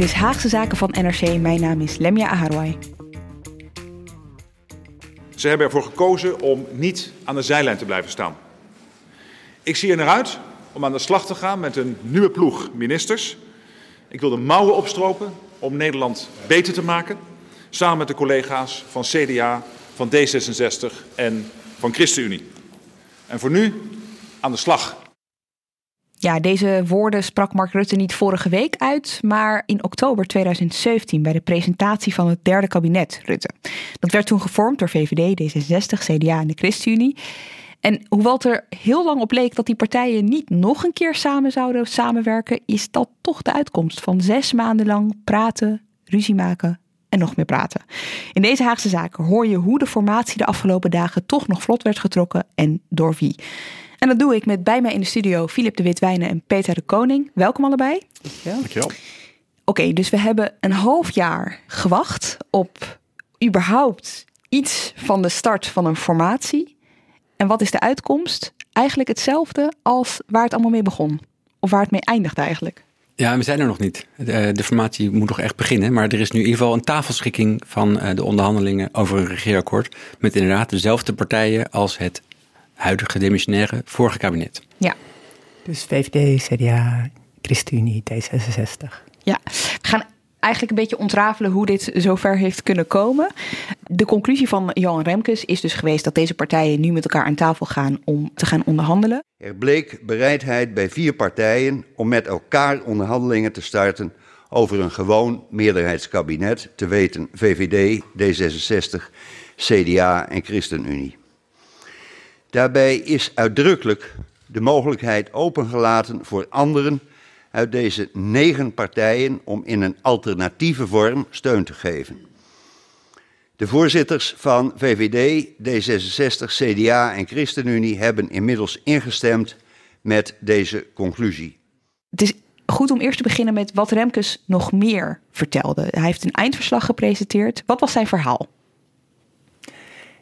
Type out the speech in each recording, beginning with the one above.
Dit is Haagse Zaken van NRC. Mijn naam is Lemia Aharwai. Ze hebben ervoor gekozen om niet aan de zijlijn te blijven staan. Ik zie er naar uit om aan de slag te gaan met een nieuwe ploeg ministers. Ik wil de mouwen opstropen om Nederland beter te maken. Samen met de collega's van CDA, van D66 en van ChristenUnie. En voor nu aan de slag. Ja, deze woorden sprak Mark Rutte niet vorige week uit, maar in oktober 2017 bij de presentatie van het derde kabinet Rutte. Dat werd toen gevormd door VVD, D66, CDA en de ChristenUnie. En hoewel het er heel lang op leek dat die partijen niet nog een keer samen zouden samenwerken, is dat toch de uitkomst van zes maanden lang praten, ruzie maken en nog meer praten. In deze Haagse zaken hoor je hoe de formatie de afgelopen dagen toch nog vlot werd getrokken en door wie. En dat doe ik met bij mij in de studio Filip de Witwijnen en Peter de Koning. Welkom allebei. Dankjewel. Oké, dus we hebben een half jaar gewacht op überhaupt iets van de start van een formatie. En wat is de uitkomst? Eigenlijk hetzelfde als waar het allemaal mee begon. Of waar het mee eindigt eigenlijk. Ja, we zijn er nog niet. De, de formatie moet nog echt beginnen. Maar er is nu in ieder geval een tafelschikking van eh, de onderhandelingen over een regeerakkoord. Met inderdaad dezelfde partijen als het huidige demissionaire vorige kabinet. Ja. Dus VVD, CDA, ChristenUnie, D66. Ja, we gaan eigenlijk een beetje ontrafelen hoe dit zover heeft kunnen komen. De conclusie van Johan Remkes is dus geweest dat deze partijen nu met elkaar aan tafel gaan om te gaan onderhandelen. Er bleek bereidheid bij vier partijen om met elkaar onderhandelingen te starten over een gewoon meerderheidskabinet, te weten VVD, D66, CDA en ChristenUnie. Daarbij is uitdrukkelijk de mogelijkheid opengelaten voor anderen uit deze negen partijen om in een alternatieve vorm steun te geven. De voorzitters van VVD, D66, CDA en ChristenUnie hebben inmiddels ingestemd met deze conclusie. Het is goed om eerst te beginnen met wat Remkes nog meer vertelde. Hij heeft een eindverslag gepresenteerd. Wat was zijn verhaal?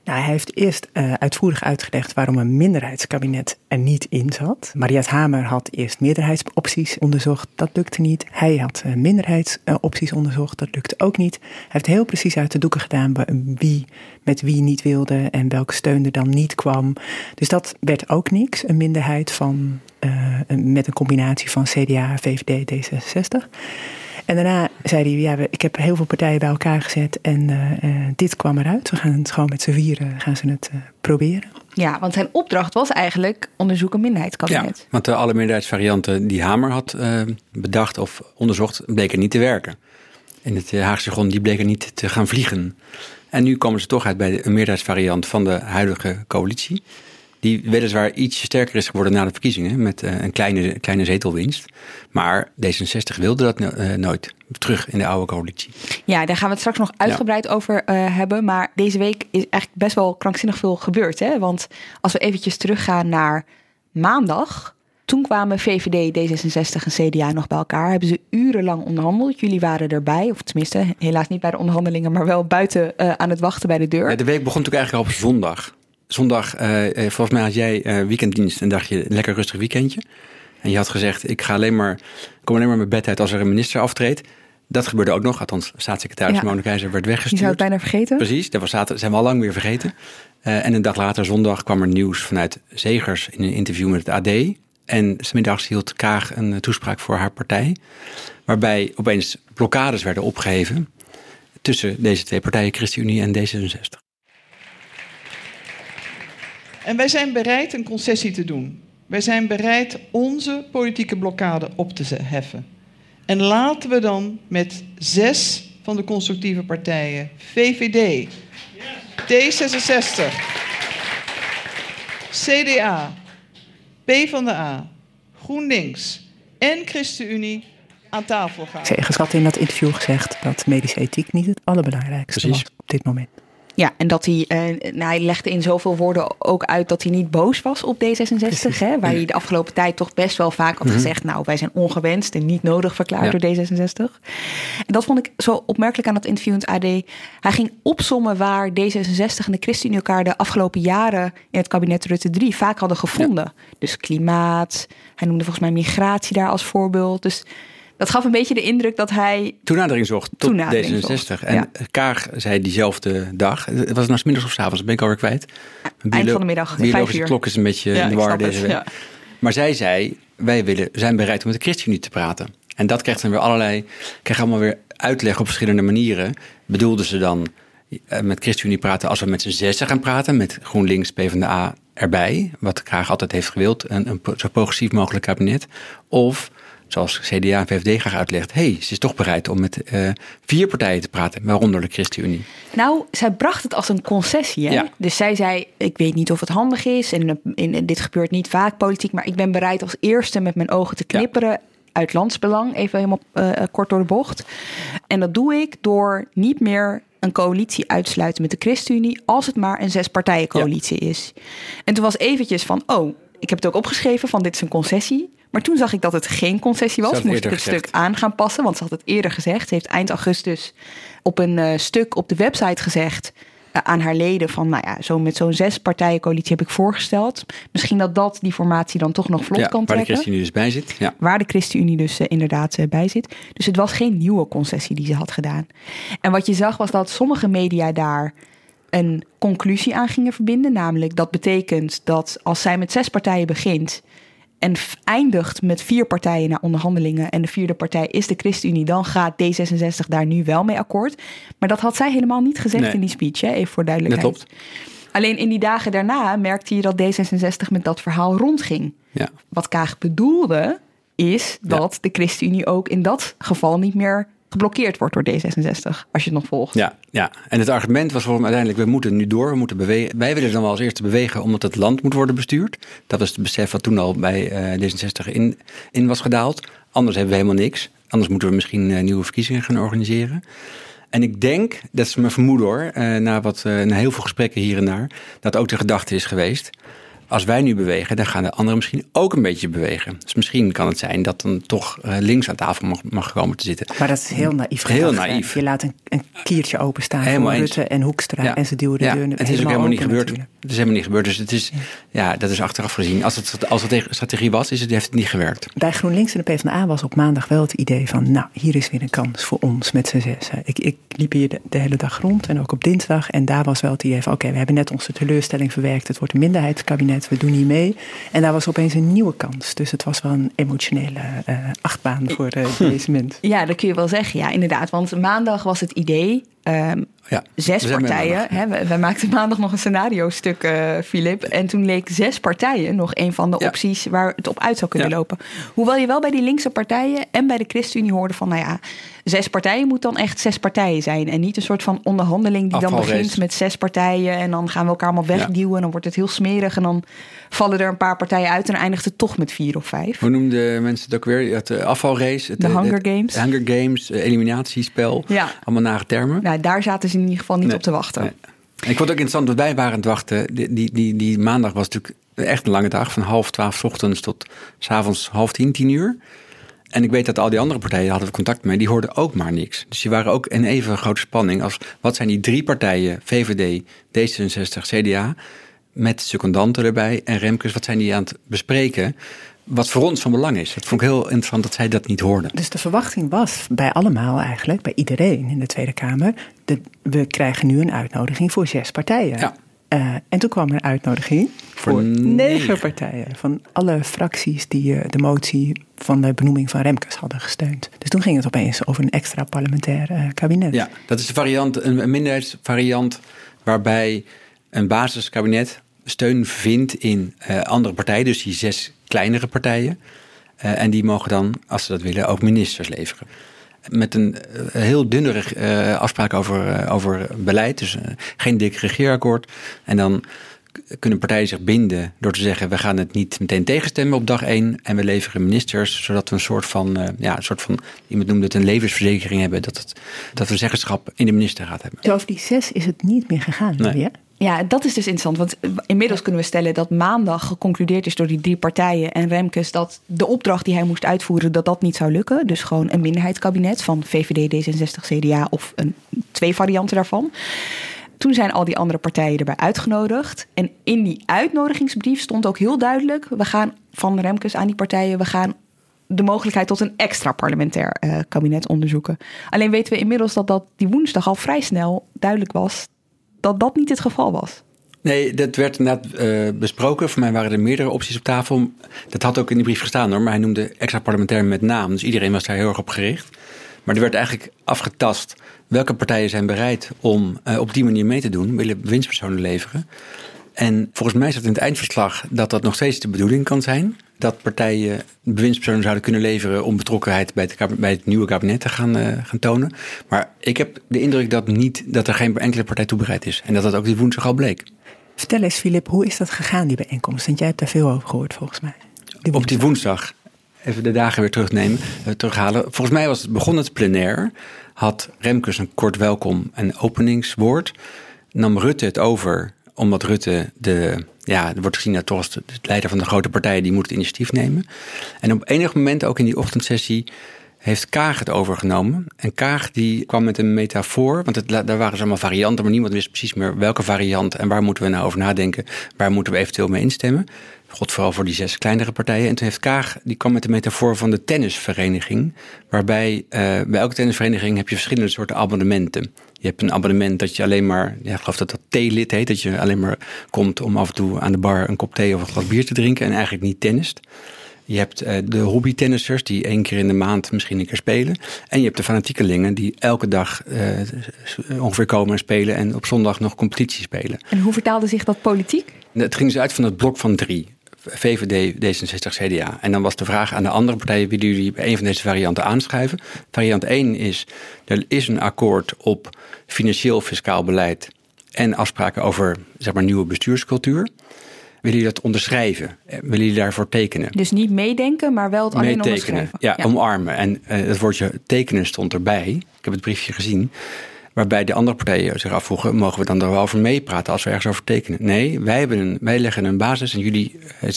Nou, hij heeft eerst uh, uitvoerig uitgelegd waarom een minderheidskabinet er niet in zat. Mariette Hamer had eerst meerderheidsopties onderzocht, dat lukte niet. Hij had uh, minderheidsopties onderzocht, dat lukte ook niet. Hij heeft heel precies uit de doeken gedaan wie met wie niet wilde en welke steun er dan niet kwam. Dus dat werd ook niks, een minderheid van, uh, met een combinatie van CDA, VVD, D66. En daarna zei hij, ja, ik heb heel veel partijen bij elkaar gezet en uh, dit kwam eruit. We gaan het gewoon met z'n vieren gaan ze het uh, proberen. Ja, want zijn opdracht was eigenlijk onderzoek een minderheidskabinet. Ja, want de alle minderheidsvarianten die Hamer had bedacht of onderzocht, bleken niet te werken. In het Haagse grond, die bleken niet te gaan vliegen. En nu komen ze toch uit bij een meerderheidsvariant van de huidige coalitie. Die weliswaar iets sterker is geworden na de verkiezingen met uh, een kleine, kleine zetelwinst. Maar D66 wilde dat uh, nooit terug in de oude coalitie. Ja, daar gaan we het straks nog uitgebreid ja. over uh, hebben. Maar deze week is eigenlijk best wel krankzinnig veel gebeurd. Hè? Want als we eventjes teruggaan naar maandag. Toen kwamen VVD, D66 en CDA nog bij elkaar. Hebben ze urenlang onderhandeld. Jullie waren erbij, of tenminste helaas niet bij de onderhandelingen, maar wel buiten uh, aan het wachten bij de deur. Ja, de week begon natuurlijk eigenlijk al op zondag zondag, uh, volgens mij had jij uh, weekenddienst en dacht je lekker rustig weekendje. En je had gezegd, ik ga alleen maar, kom alleen maar mijn bed uit als er een minister aftreedt. Dat gebeurde ook nog, althans staatssecretaris ja. Mona Keizer werd weggestuurd. Je zou het bijna vergeten. Precies, dat was, zijn we al lang weer vergeten. Uh, en een dag later, zondag, kwam er nieuws vanuit Zegers in een interview met het AD. En smiddags hield Kaag een toespraak voor haar partij. Waarbij opeens blokkades werden opgeheven tussen deze twee partijen, ChristenUnie en D66. En wij zijn bereid een concessie te doen. Wij zijn bereid onze politieke blokkade op te heffen. En laten we dan met zes van de constructieve partijen, VVD, D66, CDA, PvdA, GroenLinks en ChristenUnie aan tafel gaan. Zegers had in dat interview gezegd dat medische ethiek niet het allerbelangrijkste Precies. was op dit moment. Ja, en dat hij, uh, nou, hij legde in zoveel woorden ook uit dat hij niet boos was op D66. Hè, waar hij de afgelopen tijd toch best wel vaak had mhm. gezegd: Nou, wij zijn ongewenst en niet nodig verklaard door D66. En dat vond ik zo opmerkelijk aan dat interview in het AD. Hij ging opsommen waar D66 en de ChristenUnie elkaar de afgelopen jaren in het kabinet Rutte 3 vaak hadden gevonden. Dus klimaat, hij noemde volgens mij migratie daar als voorbeeld. Dus dat gaf een beetje de indruk dat hij... Toenadering zocht tot toenadering D66. En Kaag zei diezelfde dag, het was nou middags of s avonds, ben ik alweer kwijt. Eind van de middag, biologische klok is een beetje in de war deze week. Maar zij zei, wij willen, zijn bereid om met de ChristenUnie te praten. En dat krijgt dan weer allerlei, krijgt allemaal weer uitleg op verschillende manieren. Bedoelden ze dan eh, met ChristenUnie praten als we met z'n zessen gaan praten, met GroenLinks, PvdA erbij, wat Kaag altijd heeft gewild, een, een zo progressief mogelijk kabinet. Of zoals CDA en VVD graag uitlegt, hé, hey, ze is toch bereid om met uh, vier partijen te praten, waaronder de ChristenUnie. Nou, zij bracht het als een concessie. Hè? Ja. Dus zij zei, ik weet niet of het handig is en in, dit gebeurt niet vaak politiek, maar ik ben bereid als eerste met mijn ogen te knipperen. Uit landsbelang, even helemaal uh, kort door de bocht. En dat doe ik door niet meer een coalitie uitsluiten met de ChristenUnie als het maar een zespartijencoalitie ja. is. En toen was eventjes van, oh, ik heb het ook opgeschreven van dit is een concessie. Maar toen zag ik dat het geen concessie was. Moest ik het stuk aan gaan passen, want ze had het eerder gezegd. Ze heeft eind augustus op een uh, stuk op de website gezegd uh, aan haar leden van, nou ja, zo met zo'n zes partijen coalitie heb ik voorgesteld. Misschien dat dat die formatie dan toch nog vlot ja, kan trekken. Waar de ChristenUnie dus bij zit. Ja. Waar de ChristenUnie dus uh, inderdaad bij zit. Dus het was geen nieuwe concessie die ze had gedaan. En wat je zag was dat sommige media daar een conclusie aan gingen verbinden. Namelijk dat betekent dat als zij met zes partijen begint en eindigt met vier partijen naar onderhandelingen en de vierde partij is de ChristenUnie, dan gaat D66 daar nu wel mee akkoord. Maar dat had zij helemaal niet gezegd in die speech, hè? even voor duidelijkheid. Dat klopt. Alleen in die dagen daarna merkte je dat D66 met dat verhaal rondging. Ja. Wat Kaag bedoelde, is dat de ChristenUnie ook in dat geval niet meer geblokkeerd wordt door D66, als je het nog volgt. Ja, ja. en het argument was voor hem uiteindelijk, we moeten nu door, we moeten bewegen. Wij willen dan wel als eerste bewegen omdat het land moet worden bestuurd. Dat was het besef wat toen al bij uh, D66 in, in was gedaald. Anders hebben we helemaal niks. Anders moeten we misschien uh, nieuwe verkiezingen gaan organiseren. En ik denk, dat is mijn vermoeden hoor, uh, na, wat, na heel veel gesprekken hier en daar, dat ook de gedachte is geweest als wij nu bewegen, dan gaan de anderen misschien ook een beetje bewegen. Dus misschien kan het zijn dat dan toch uh, links aan tafel mag, mag komen te zitten. Maar dat is heel naïef. Heel naïef. Je laat een, een kiertje openstaan helemaal voor Rutte en Hoekstra en ze duwen de ja, deur Het is ook helemaal niet gebeurd. Het is helemaal niet gebeurd. Dus het is, ja. dat is achteraf gezien. Als het, als het strategie was, is het, heeft het niet gewerkt. Bij GroenLinks en de PvdA was op maandag wel het idee van... nou, hier is weer een kans voor ons met z'n zes. Ik, ik liep hier de, de, hele dag rond en ook op dinsdag. En daar was wel het idee van... oké, we hebben net onze teleurstelling verwerkt. Het wordt een minderheidskabinet. We doen niet mee. En daar was opeens een nieuwe kans. Dus het was wel een emotionele uh, achtbaan voor uh, deze mensen. Ja, dat kun je wel zeggen. Ja, inderdaad. Want maandag was het idee Um, ja, zes partijen. Hè, we, we, maakten maandag nog een scenario-stuk, uh, Filip. En toen leek zes partijen nog een van de opties waar het op uit zou kunnen lopen. Hoewel je wel bij die linkse partijen en bij de ChristenUnie hoorde van, nou ja, zes partijen moet dan echt zes partijen zijn. En niet een soort van onderhandeling die dan begint met zes partijen. En dan gaan we elkaar allemaal wegduwen. En dan wordt het heel smerig. En dan vallen er een paar partijen uit en eindigt het toch met vier of vijf. Hoe noemden mensen het ook weer? Het eh, afvalrace. Het, de Hunger Games. Hunger Games, eh, eliminatiespel. Ja. Allemaal nare termen. Nou, daar zaten ze in ieder geval niet op te wachten. Nee. Ik vond het ook interessant dat wij waren aan het wachten. Die, die, die, die maandag was natuurlijk echt een lange dag. Van half twaalf ochtends tot s avonds half tien, tien uur. En ik weet dat al die andere partijen hadden we contact mee, die hoorden ook maar niks. Dus die waren ook in even grote spanning als wat zijn die drie partijen, VVD, D66, CDA, met secondanten erbij en Remkes, wat zijn die aan het bespreken? Wat voor ons van belang is. Dat vond ik heel interessant dat zij dat niet hoorden. Dus de verwachting was bij allemaal eigenlijk, bij iedereen in de Tweede Kamer, de, we krijgen nu een uitnodiging voor zes partijen. Ja. Uh, en toen kwam er een uitnodiging voor, voor negen partijen. Van alle fracties die uh, de motie van de benoeming van Remkes hadden gesteund. Dus toen ging het opeens over een extra parlementair uh, kabinet. Ja, dat is de variant, een minderheidsvariant waarbij een basiskabinet steun vindt in andere partijen. Dus die zes kleinere partijen. en die mogen dan, als ze dat willen, ook ministers leveren met een heel dunne uh, afspraak over, over beleid. Dus geen dik regeerakkoord. En dan kunnen partijen zich binden door te zeggen: we gaan het niet meteen tegenstemmen op dag één en we leveren ministers, zodat we een soort van, ja, een soort van, iemand noemde het een levensverzekering hebben, dat, het, dat we zeggenschap in de ministerraad hebben. Zo over die zes is het niet meer gegaan, nee. Ja, dat is dus interessant. Want inmiddels kunnen we stellen dat maandag geconcludeerd is door die drie partijen en Remkes dat de opdracht die hij moest uitvoeren, dat dat niet zou lukken. Dus gewoon een minderheidskabinet van VVD, D66, CDA of een, twee varianten daarvan. Toen zijn al die andere partijen erbij uitgenodigd. En in die uitnodigingsbrief stond ook heel duidelijk: we gaan van Remkes aan die partijen, we gaan de mogelijkheid tot een extra parlementair uh, kabinet onderzoeken. Alleen weten we inmiddels dat dat die woensdag al vrij snel duidelijk was dat dat niet het geval was. Nee, dat werd inderdaad uh, besproken. Voor mij waren er meerdere opties op tafel. Dat had ook in de brief gestaan hoor, maar hij noemde extra parlementair met naam. Dus iedereen was daar heel erg op gericht. Maar er werd eigenlijk afgetast welke partijen zijn bereid om uh, op die manier mee te doen, willen winstpersonen leveren. En volgens mij staat in het eindverslag dat dat nog steeds de bedoeling kan zijn. Dat partijen bewindspersonen zouden kunnen leveren om betrokkenheid bij het, bij het nieuwe kabinet te gaan, uh, gaan tonen. Maar ik heb de indruk dat, niet, dat er geen enkele partij toe bereid is. En dat dat ook die woensdag al bleek. Vertel eens, Filip, hoe is dat gegaan, die bijeenkomst? Want jij hebt daar veel over gehoord, volgens mij. Die Op die woensdag. Even de dagen weer terugnemen, uh, terughalen. Volgens mij was het, begon het plenair. Had Remkes een kort welkom en openingswoord. Nam Rutte het over omdat Rutte de, ja, wordt gezien toch als de leider van de grote partijen, die moet het initiatief nemen. En op enig moment, ook in die ochtendsessie, heeft Kaag het overgenomen. En Kaag die kwam met een metafoor, want het, daar waren ze allemaal varianten, maar niemand wist precies meer welke variant en waar moeten we nou over nadenken, waar moeten we eventueel mee instemmen. God vooral voor die zes kleinere partijen. En toen heeft Kaag, die kwam met de metafoor van de tennisvereniging. Waarbij uh, bij elke tennisvereniging heb je verschillende soorten abonnementen. Je hebt een abonnement dat je alleen maar, ja, ik geloof dat dat theelid heet. Dat je alleen maar komt om af en toe aan de bar een kop thee of een glas bier te drinken. En eigenlijk niet tennist. Je hebt uh, de hobbytennissers die één keer in de maand misschien een keer spelen. En je hebt de fanatiekelingen die elke dag uh, ongeveer komen en spelen. En op zondag nog competitie spelen. En hoe vertaalde zich dat politiek? Het ging dus uit van het blok van drie. VVD, D66, CDA. En dan was de vraag aan de andere partijen: willen jullie bij een van deze varianten aanschrijven? Variant 1 is: er is een akkoord op financieel fiscaal beleid en afspraken over zeg maar, nieuwe bestuurscultuur. Willen jullie dat onderschrijven? Willen jullie daarvoor tekenen? Dus niet meedenken, maar wel het alleen onderschrijven. Ja, ja, omarmen. En uh, het woordje tekenen stond erbij. Ik heb het briefje gezien. Waarbij de andere partijen zich afvroegen: mogen we dan er wel over meepraten als we ergens over tekenen? Nee, wij, hebben een, wij leggen een basis en jullie uh,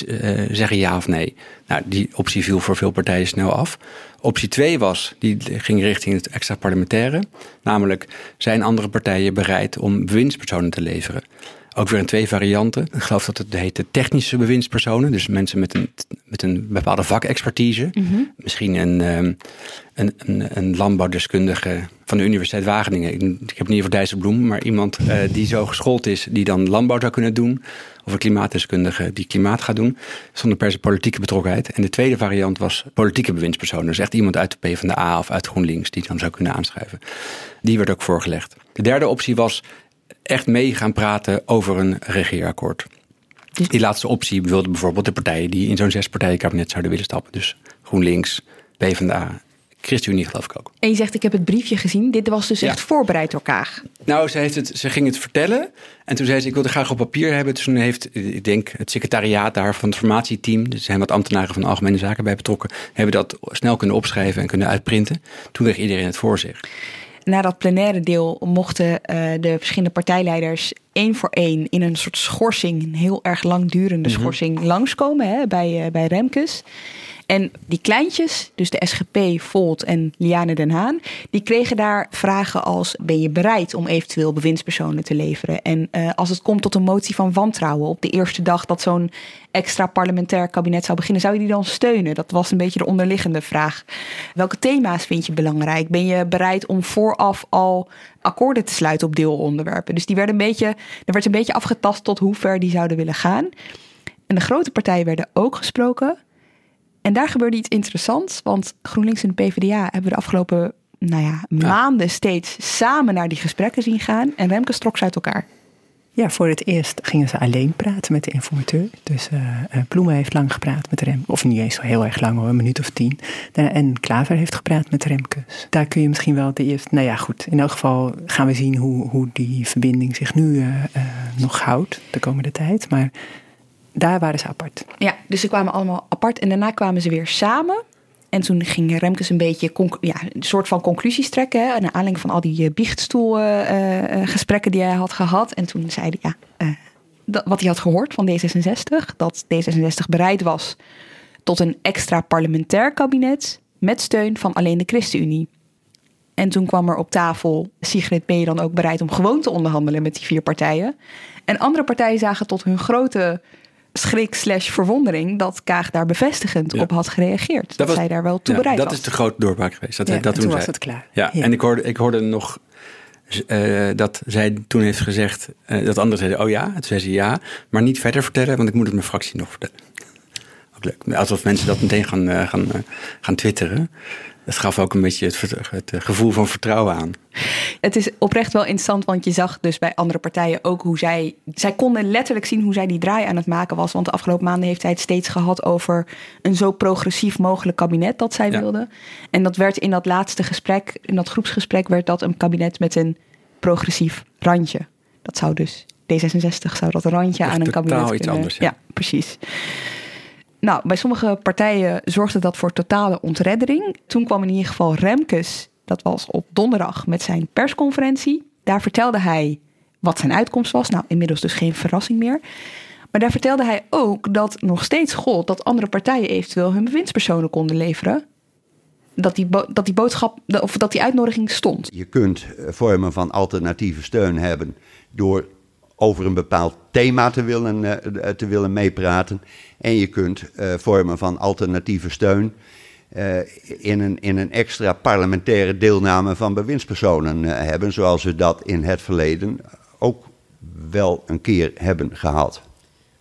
zeggen ja of nee. Nou, die optie viel voor veel partijen snel af. Optie 2 was, die ging richting het extra parlementaire. Namelijk, zijn andere partijen bereid om bewindspersonen te leveren? Ook weer in twee varianten. Ik geloof dat het heet de technische bewindspersonen. Dus mensen met een, met een bepaalde vakexpertise. Mhm. Misschien een, ehm, een, een, een, landbouwdeskundige van de Universiteit Wageningen. Ik, ik heb niet over Dijsselbloem, maar iemand uh, die zo geschoold is, die dan landbouw zou kunnen doen. Of een klimaatdeskundige die klimaat gaat doen. Zonder per se politieke betrokkenheid. En de tweede variant was politieke bewindspersonen. Dus echt iemand uit de PvdA of uit GroenLinks die dan zou kunnen aanschrijven. Die werd ook voorgelegd. De derde optie was echt mee gaan praten over een regeerakkoord. Dus- die laatste optie wilde bijvoorbeeld de partijen die in zo'n zespartijenkabinet zouden willen stappen. Dus GroenLinks, PvdA, ChristenUnie geloof ik ook. En je zegt, ik heb het briefje gezien. Dit was dus echt voorbereid door Kaag. Nou, ze, heeft het, ze ging het vertellen. En toen zei ze, ik wilde graag op papier hebben. Toen heeft, ik denk, het secretariaat daar van het formatieteam... er zijn wat ambtenaren van de Algemene Zaken bij betrokken... hebben dat snel kunnen opschrijven en kunnen uitprinten. Toen kreeg iedereen het voor zich na dat plenaire deel mochten uh, de verschillende partijleiders één voor één in een soort schorsing, een heel erg langdurende mm -hmm. schorsing, langskomen hè, bij, uh, bij Remkes. En die kleintjes, dus de SGP, Volt en Liane Den Haan, die kregen daar vragen als: ben je bereid om eventueel bewindspersonen te leveren? En uh, als het komt tot een motie van wantrouwen op de eerste dag dat zo'n extra parlementair kabinet zou beginnen, zou je die dan steunen? Dat was een beetje de onderliggende vraag. Welke thema's vind je belangrijk? Ben je bereid om vooraf al akkoorden te sluiten op deelonderwerpen. Dus die werden een beetje, er werd een beetje afgetast tot hoe ver die zouden willen gaan. En de grote partijen werden ook gesproken. En daar gebeurde iets interessants, want GroenLinks en de PvdA hebben de afgelopen nou ja, maanden steeds samen naar die gesprekken zien gaan. En Remkes trok ze uit elkaar. Ja, voor het eerst gingen ze alleen praten met de informateur. Dus uh, Ploemen heeft lang gepraat met Rem, of niet eens zo heel erg lang hoor, een minuut of tien. En Klaver heeft gepraat met Remkes. Daar kun je misschien wel de eerste, nou ja goed, in elk geval gaan we zien hoe, hoe die verbinding zich nu uh, nog houdt de komende tijd. Maar daar waren ze apart. Ja, dus ze kwamen allemaal apart en daarna kwamen ze weer samen. En toen ging Remkes een beetje ja, een soort van conclusies trekken. Hè, naar aanleiding van al die eh, biechtstoelgesprekken uh, die hij had gehad. En toen zei hij ja, dat, wat hij had gehoord van D66. Dat D66 bereid was tot een extra parlementair kabinet. Met steun van alleen de ChristenUnie. En toen kwam er op tafel, Sigrid, ben je dan ook bereid om gewoon te onderhandelen met die vier partijen? En andere partijen zagen tot hun grote schrik slash verwondering dat Kaag daar bevestigend op had gereageerd. Dat, dat zij daar wel toe bereid dat was. Dat is de grote doorbraak geweest. Dat ja, dat toen, was het klaar. Ja, en ik hoorde, ik hoorde nog uh, dat zij toen heeft gezegd, uh, dat anderen zeiden, oh ja, toen zei ze ja, maar niet verder vertellen, want ik moet het mijn fractie nog vertellen. Ook leuk. Alsof mensen dat meteen gaan, uh, gaan, gaan twitteren het gaf ook een beetje het, het, eh, gevoel van vertrouwen aan. Het is oprecht wel interessant, want je zag dus bij andere partijen ook hoe zij. Zij konden letterlijk zien hoe zij die draai aan het maken was. Want de afgelopen maanden heeft hij het steeds gehad over een zo progressief mogelijk kabinet dat zij ja. wilde. En dat werd in dat laatste gesprek, in dat groepsgesprek, werd dat een kabinet met een progressief randje. Dat zou dus D66 zou dat randje aan een kabinet iets kunnen. Anders, ja. ja, precies. Nou, bij sommige partijen zorgde dat voor totale ontreddering. Toen kwam in ieder geval Remkes, dat was op donderdag met zijn persconferentie. Daar vertelde hij wat zijn uitkomst was. Nou, inmiddels dus geen verrassing meer. Maar daar vertelde hij ook dat nog steeds gold dat andere partijen eventueel hun bewindspersonen konden leveren. Dat die, dat die boodschap, of dat die uitnodiging stond. Je kunt eh, vormen van alternatieve steun hebben door over een bepaald thema te willen, uh, te willen meepraten. En je kunt uh, vormen van alternatieve steun uh, in, een, in een extra parlementaire deelname van bewindspersonen hebben, zoals we dat in het verleden ook wel een keer hebben gehad.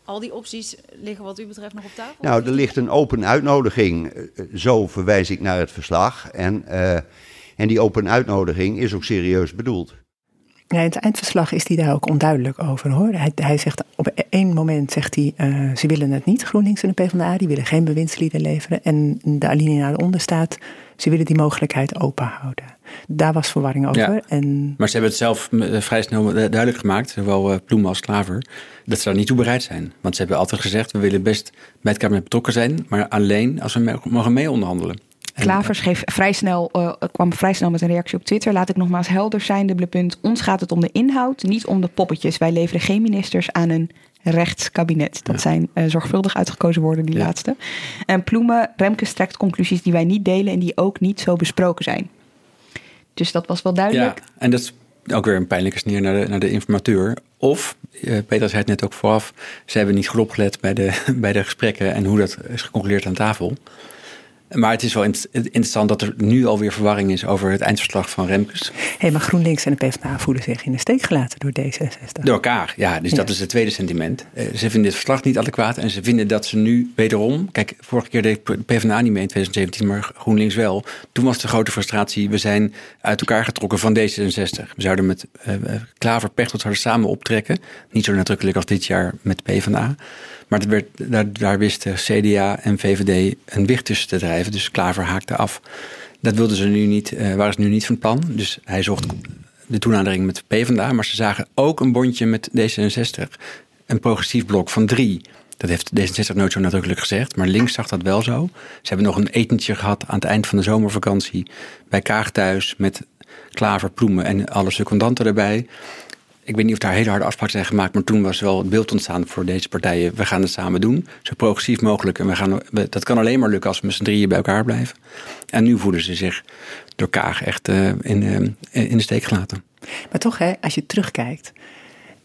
Al die opties liggen wat u betreft nog op tafel? Nou, er ligt een open uitnodiging. Zo verwijs ik naar het verslag. En, en die open uitnodiging is ook serieus bedoeld. Ja, in het eindverslag is hij daar ook onduidelijk over hoor. Hij, hij zegt op één moment zegt hij, uh, ze willen het niet, GroenLinks en de PvdA, die willen geen bewindslieden leveren. En de alinea eronder staat, ze willen die mogelijkheid open houden. Daar was verwarring over. Ja, en... Maar ze hebben het zelf vrij snel duidelijk gemaakt, zowel Ploem als Klaver, dat ze daar niet toe bereid zijn. Want ze hebben altijd gezegd, we willen best bij het kabinet betrokken zijn, maar alleen als we mogen mee onderhandelen. Klaver schreef vrij snel, uh, kwam vrij snel met een reactie op Twitter. Laat ik nogmaals helder zijn, dubbele punt. Ons gaat het om de inhoud, niet om de poppetjes. Wij leveren geen ministers aan een rechtskabinet. Dat ja. zijn uh, zorgvuldig uitgekozen woorden, die ja. laatste. En Ploemen, Remke strekt conclusies die wij niet delen en die ook niet zo besproken zijn. Dus dat was wel duidelijk. Ja, en dat is ook weer een pijnlijke sneer naar de, naar de informateur. Of, uh, Peter zei het net ook vooraf, ze hebben niet goed opgelet bij de, bij de gesprekken en hoe dat is geconcludeerd aan tafel. Maar het is wel interessant dat er nu alweer verwarring is over het eindverslag van Remkes. Hé, maar GroenLinks en de PvdA voelen zich in de steek gelaten door D66. Door elkaar, ja. Dus ja. dat is het tweede sentiment. Uh, ze vinden dit verslag niet adequaat en ze vinden dat ze nu wederom... Kijk, vorige keer deed PvdA niet mee in 2017, maar GroenLinks wel. Toen was de grote frustratie, we zijn uit elkaar getrokken van D66. We zouden met uh, Klaver, Pechtold zouden samen optrekken. Niet zo nadrukkelijk als dit jaar met PvdA. Maar werd, daar, wisten CDA en VVD een wicht tussen te drijven. Dus Klaver haakte af. Dat wilden ze nu niet, uh, waren ze nu niet van plan. Dus hij zocht de toenadering met PvdA. Maar ze zagen ook een bondje met D66. Een progressief blok van drie. Dat heeft D66 nooit zo nadrukkelijk gezegd. Maar links zag dat wel zo. Ze hebben nog een etentje gehad aan het eind van de zomervakantie. Bij Kaag thuis met Klaver, Ploemen en alle secondanten erbij ik weet niet of daar hele harde afspraken zijn gemaakt, maar toen was wel het beeld ontstaan voor deze partijen. We gaan het samen doen, zo progressief mogelijk. En we gaan, dat kan alleen maar lukken als we met z'n drieën bij elkaar blijven. En nu voelen ze zich door Kaag echt uh, in, uh, in de steek gelaten. Maar toch, hè, als je terugkijkt.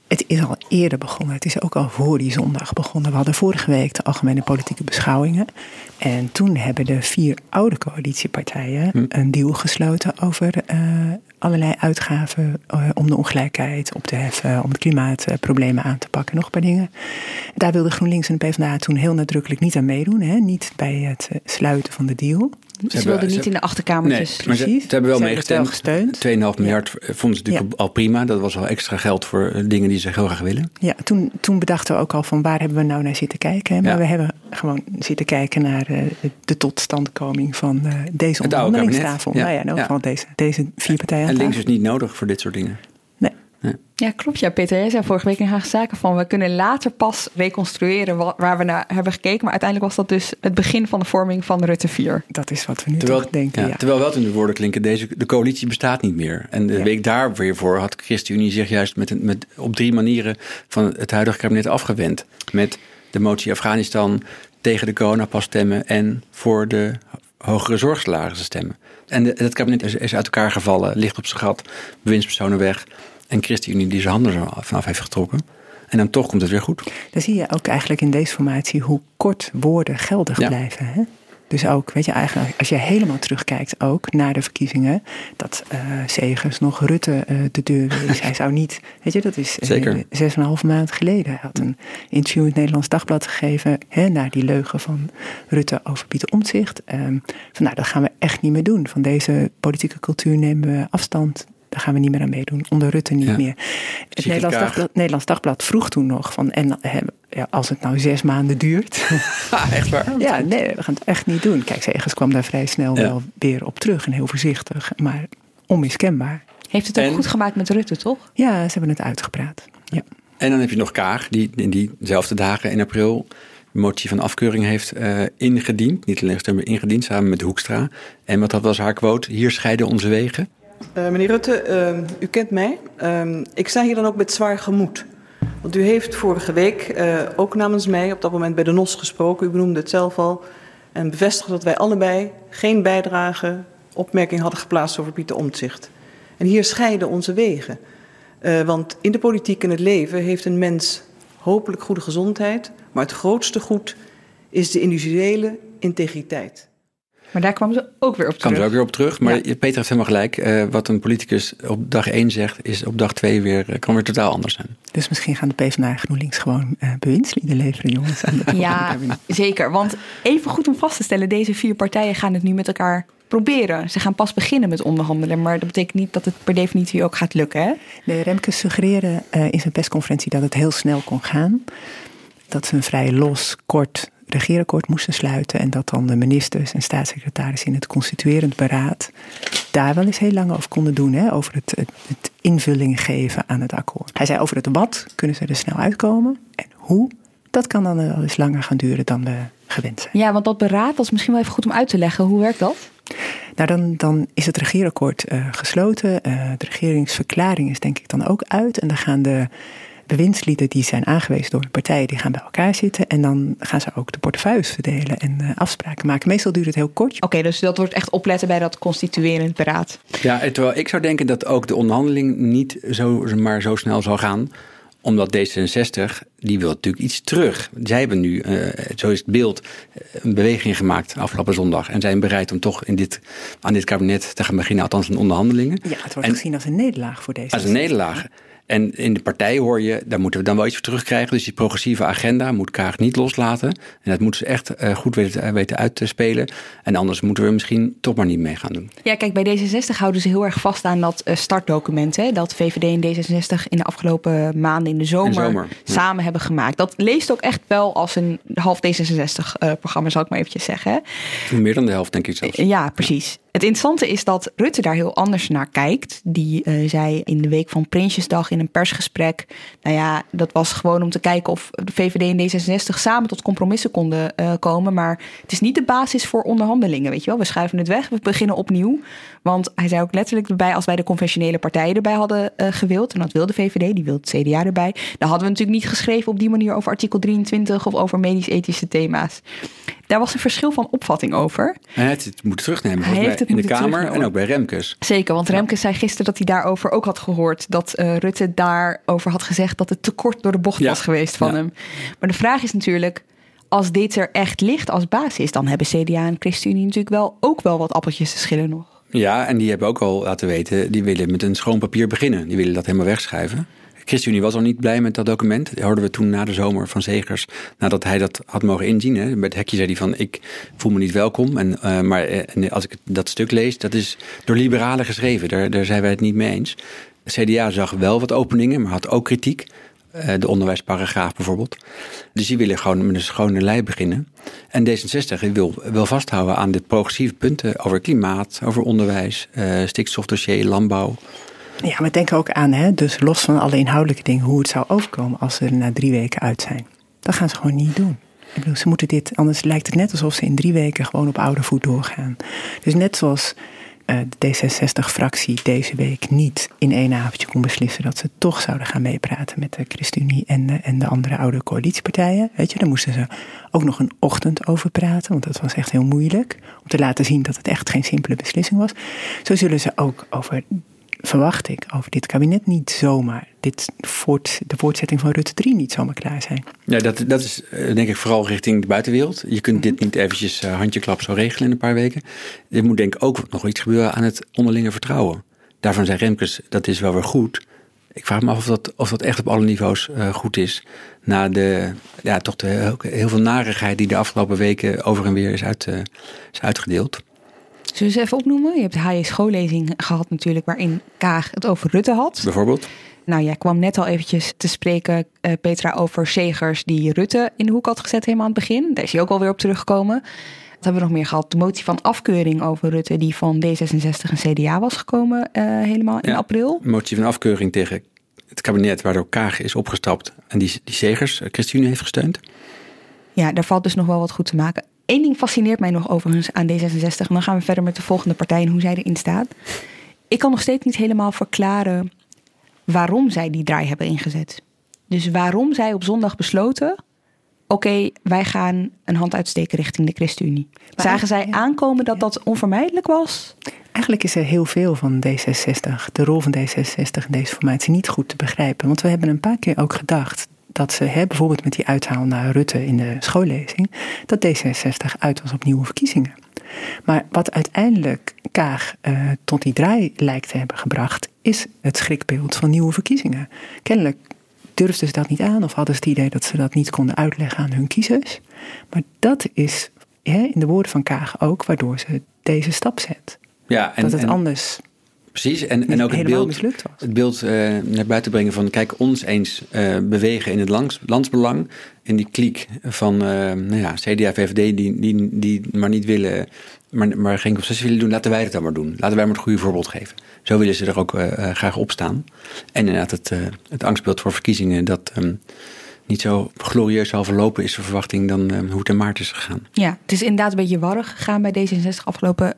Het is al eerder begonnen. Het is ook al voor die zondag begonnen. We hadden vorige week de algemene politieke beschouwingen. En toen hebben de vier oude coalitiepartijen hm. een deal gesloten over uh, allerlei uitgaven eh, om de ongelijkheid op te heffen, om het klimaatproblemen aan te pakken, nog een paar dingen. Daar wilde GroenLinks en de PvdA toen heel nadrukkelijk niet aan meedoen, hè? niet bij het eh, sluiten van de deal. Ze, ze wilden niet in de achterkamertjes. Nee, maar ze, Precies. ze hebben wel Ze hebben het wel meegestemd. gesteund. 2,5 miljard vonden ze natuurlijk al prima. Dat was wel extra geld voor eh, dingen die ze heel graag willen. Ja, toen, toen bedachten we ook al van waar hebben we nou naar zitten kijken. Hè? Maar Ja. we hebben gewoon zitten kijken naar eh, de totstandkoming van eh, deze onderhandelingstafel. kabinet. Nou ja, Ja. geval deze, deze vier partijen En links is niet nodig voor dit soort dingen. Ja, klopt. Ja, Peter, jij zei vorige week in Haagse Zaken van... we kunnen later pas reconstrueren wa- waar we naar hebben gekeken. Maar uiteindelijk was dat dus het begin van de vorming van Rutte 4. Dat is wat we nu Terwijl, toch denken. ja, Ja, terwijl wel toen de woorden klinken, deze, de coalitie bestaat niet meer. En de Ja. week daar weer voor had ChristenUnie zich juist met, met, op drie manieren van het huidige kabinet afgewend. Met de motie Afghanistan tegen de coronapas stemmen en voor de hogere zorgsalarissen stemmen. En de, het kabinet is, is uit elkaar gevallen, ligt op zijn gat, bewindspersonen weg. En ChristenUnie die zijn handen er vanaf heeft getrokken. En dan toch komt het weer goed. Dan zie je ook eigenlijk in deze formatie hoe kort woorden geldig Ja. blijven. Hè? Dus ook, weet je, eigenlijk als je helemaal terugkijkt ook naar de verkiezingen, dat eh Segers nog Rutte eh, de deur wees. Hij zou niet, weet je, dat is eh, zes en een half maand geleden. Hij had een interview in het Nederlands Dagblad gegeven hè, naar die leugen van Rutte over Pieter Omtzigt. Ehm, van nou, dat gaan we echt niet meer doen. Van deze politieke cultuur nemen we afstand. Daar gaan we niet meer aan meedoen. Onder Rutte niet Ja. meer. Het Nederlands. Dagblad, Nederlands Dagblad vroeg toen nog van, en ja, als het nou zes maanden duurt. echt waar? ja, nee, we gaan het echt niet doen. Kijk, Segers kwam daar vrij snel Ja. wel weer op terug en heel voorzichtig, maar onmiskenbaar. Heeft het ook En- goed gemaakt met Rutte, toch? Ja, ze hebben het uitgepraat. Ja. En dan heb je nog Kaag, die in diezelfde dagen in april een motie van afkeuring heeft eh, ingediend. Niet alleen gestemd, maar ingediend samen met Hoekstra. En wat dat was haar quote, hier scheiden onze wegen. Eh, meneer Rutte, eh, u kent mij. Eh, ik sta hier dan ook met zwaar gemoed. Want u heeft vorige week eh, ook namens mij op dat moment bij de NOS gesproken. U benoemde het zelf al. En bevestigde dat wij allebei geen bijdrage, opmerking hadden geplaatst over Pieter Omtzigt. En hier scheiden onze wegen. Eh, want in de politiek en het leven heeft een mens hopelijk goede gezondheid. Maar het grootste goed is de individuele integriteit. Maar daar kwam ze ook weer op Kan terug. er ook weer op terug. Maar Ja. Peter heeft helemaal gelijk. Eh, wat een politicus op dag 1 zegt, is op dag 2 weer, eh, kan weer totaal anders zijn. Dus misschien gaan de PvdA en GroenLinks gewoon eh bewindslieden leveren, jongens. Aan de Ja, zeker. Want even goed om vast te stellen, deze vier partijen gaan het nu met elkaar proberen. Ze gaan pas beginnen met onderhandelen, maar dat betekent niet dat het per definitie ook gaat lukken. Hè? De Remke suggereerde eh, in zijn persconferentie dat het heel snel kon gaan. Dat ze een vrij los, kort regeerakkoord moesten sluiten. En dat dan de ministers en staatssecretarissen in het constituerend beraad daar wel eens heel lang over konden doen. Hè, over het, het, het invulling geven aan het akkoord. Hij zei over het wat kunnen ze er snel uitkomen. En hoe, dat kan dan wel eens langer gaan duren dan we gewend zijn. Ja, want dat beraad, dat is misschien wel even goed om uit te leggen. Hoe werkt dat? Nou, dan, dan is het regeerakkoord eh, gesloten. Eh, de regeringsverklaring is denk ik dan ook uit. En dan gaan de bewindslieden die zijn aangewezen door de partijen, die gaan bij elkaar zitten. En dan gaan ze ook de portefeuilles verdelen en eh, afspraken maken. Meestal duurt het heel kort. Oké, dus dat wordt echt opletten bij dat constituerend beraad. Ja, en terwijl ik zou denken dat ook de onderhandeling niet zo, maar zo snel zal gaan omdat D66, die wil natuurlijk iets terug. Zij hebben nu, eh, zo is het beeld, eh, een beweging gemaakt afgelopen zondag. En zijn bereid om toch in dit, aan dit kabinet te gaan beginnen, althans in onderhandelingen. Ja, het wordt En- gezien als een nederlaag voor deze. Als een nederlaag. En in de partij hoor je, daar moeten we dan wel iets voor terugkrijgen. Dus die progressieve agenda moet Kaag niet loslaten. En dat moeten ze echt eh, goed weten, weten uit te spelen. En anders moeten we misschien toch maar niet mee gaan doen. Ja, kijk, bij D66 houden ze heel erg vast aan dat eh, startdocument. Hè, dat VVD en D66 in de afgelopen maanden in de zomer, In de zomer, ja. samen hebben gemaakt. Dat leest ook echt wel als een half D66-programma, zal ik maar eventjes zeggen. Meer dan de helft, denk ik zelfs. Ja, precies. Het interessante is dat Rutte daar heel anders naar kijkt. Die eh, zei in de week van Prinsjesdag in een persgesprek. Nou ja, dat was gewoon om te kijken of de VVD en D66 samen tot compromissen konden eh, komen. Maar het is niet de basis voor onderhandelingen. Weet je wel, we schuiven het weg, we beginnen opnieuw. Want hij zei ook letterlijk erbij, als wij de conventionele partijen erbij hadden eh, gewild. En dat wilde de VVD, die wilde het CDA erbij. Dan hadden we natuurlijk niet geschreven op die manier over artikel 23 of over medisch-ethische thema's. Daar was een verschil van opvatting over. En hij heeft het moeten terugnemen. Hij heeft het in de Kamer en ook bij Remkes. Zeker, want Remkes zei gisteren dat hij daarover ook had gehoord. Dat eh, Rutte daarover had gezegd dat het te kort door de bocht Ja. was geweest van Ja. hem. Maar de vraag is natuurlijk, als dit er echt ligt als basis, dan hebben CDA en ChristenUnie natuurlijk wel ook wel wat appeltjes te schillen nog. Ja, en die hebben ook al laten weten, die willen met een schoon papier beginnen. Die willen dat helemaal wegschuiven. ChristenUnie was al niet blij met dat document. Dat hoorden we toen na de zomer van Zegers, nadat hij dat had mogen inzien. Bij het hekje zei hij van, ik voel me niet welkom. En, uh, maar en als ik dat stuk lees, dat is door liberalen geschreven. Daar, daar zijn wij het niet mee eens. CDA zag wel wat openingen, maar had ook kritiek. Uh, de onderwijsparagraaf bijvoorbeeld. Dus die willen gewoon met een schone lei beginnen. En D66 wil, wil vasthouden aan de progressieve punten over klimaat, over onderwijs, uh, stikstofdossier, landbouw. Ja, maar denk ook aan, hè, dus los van alle inhoudelijke dingen, hoe het zou overkomen als ze er na drie weken uit zijn. Dat gaan ze gewoon niet doen. Ik bedoel, ze moeten dit, anders lijkt het net alsof ze in drie weken gewoon op oude voet doorgaan. Dus net zoals uh, de D66-fractie deze week niet in één avondje kon beslissen dat ze toch zouden gaan meepraten met de ChristenUnie en en de andere oude coalitiepartijen. Weet je, daar moesten ze ook nog een ochtend over praten, want dat was echt heel moeilijk. Om te laten zien dat het echt geen simpele beslissing was. Zo zullen ze ook over verwacht ik over dit kabinet niet zomaar, dit voort, de voortzetting van Rutte 3 niet zomaar klaar zijn. Ja, dat, dat is eh, denk ik vooral richting de buitenwereld. Je kunt dit niet eventjes uh, handjeklap zo regelen in een paar weken. Er moet denk ik ook nog iets gebeuren aan het onderlinge vertrouwen. Daarvan zei Remkes, dat is wel weer goed. Ik vraag me af of dat, of dat echt op alle niveaus uh, goed is. Na de, ja, toch de, heel veel narigheid die de afgelopen weken over en weer is, uit, is uitgedeeld. Zullen we ze even opnoemen? Je hebt de HJ schoollezing gehad natuurlijk, waarin Kaag het over Rutte had. Bijvoorbeeld? Nou, jij kwam net al eventjes te spreken, uh, Petra, over Segers die Rutte in de hoek had gezet helemaal aan het begin. Daar is hij ook alweer op teruggekomen. Wat hebben we nog meer gehad? De motie van afkeuring over Rutte, die van D66 en CDA was gekomen uh, helemaal in ja, april. Motie van afkeuring tegen het kabinet, waardoor Kaag is opgestapt en die, die Segers, uh, ChristenUnie, heeft gesteund. Ja, daar valt dus nog wel wat goed te maken. Eén ding fascineert mij nog overigens aan D66. En dan gaan we verder met de volgende partij en hoe zij erin staat. Ik kan nog steeds niet helemaal verklaren waarom zij die draai hebben ingezet. Dus waarom zij op zondag besloten... oké, wij gaan een hand uitsteken richting de ChristenUnie. Zagen zij aankomen dat dat onvermijdelijk was? Eigenlijk is er heel veel van D66, de rol van D66 in deze formatie niet goed te begrijpen. Want we hebben een paar keer ook gedacht dat ze, hè, bijvoorbeeld met die uithaal naar Rutte in de schoollezing, dat D66 uit was op nieuwe verkiezingen. Maar wat uiteindelijk Kaag uh, tot die draai lijkt te hebben gebracht, is het schrikbeeld van nieuwe verkiezingen. Kennelijk durfden ze dat niet aan of hadden ze het idee dat ze dat niet konden uitleggen aan hun kiezers. Maar dat is hè, in de woorden van Kaag ook waardoor ze deze stap zet. Ja, en, dat het en... anders Precies, en, en ook het beeld, het beeld uh, naar buiten brengen van kijk, ons eens uh, bewegen in het lands, landsbelang. In die kliek van uh, nou ja, CDA, VVD die, die, die maar niet willen, maar, maar geen concessie willen doen, laten wij het dan maar doen. Laten wij maar het goede voorbeeld geven. Zo willen ze er ook graag op staan. En inderdaad, het, het angstbeeld voor verkiezingen dat um, niet zo glorieus zal verlopen is de verwachting dan um, hoe het in maart is gegaan. Ja, het is inderdaad een beetje warrig gegaan bij D66 afgelopen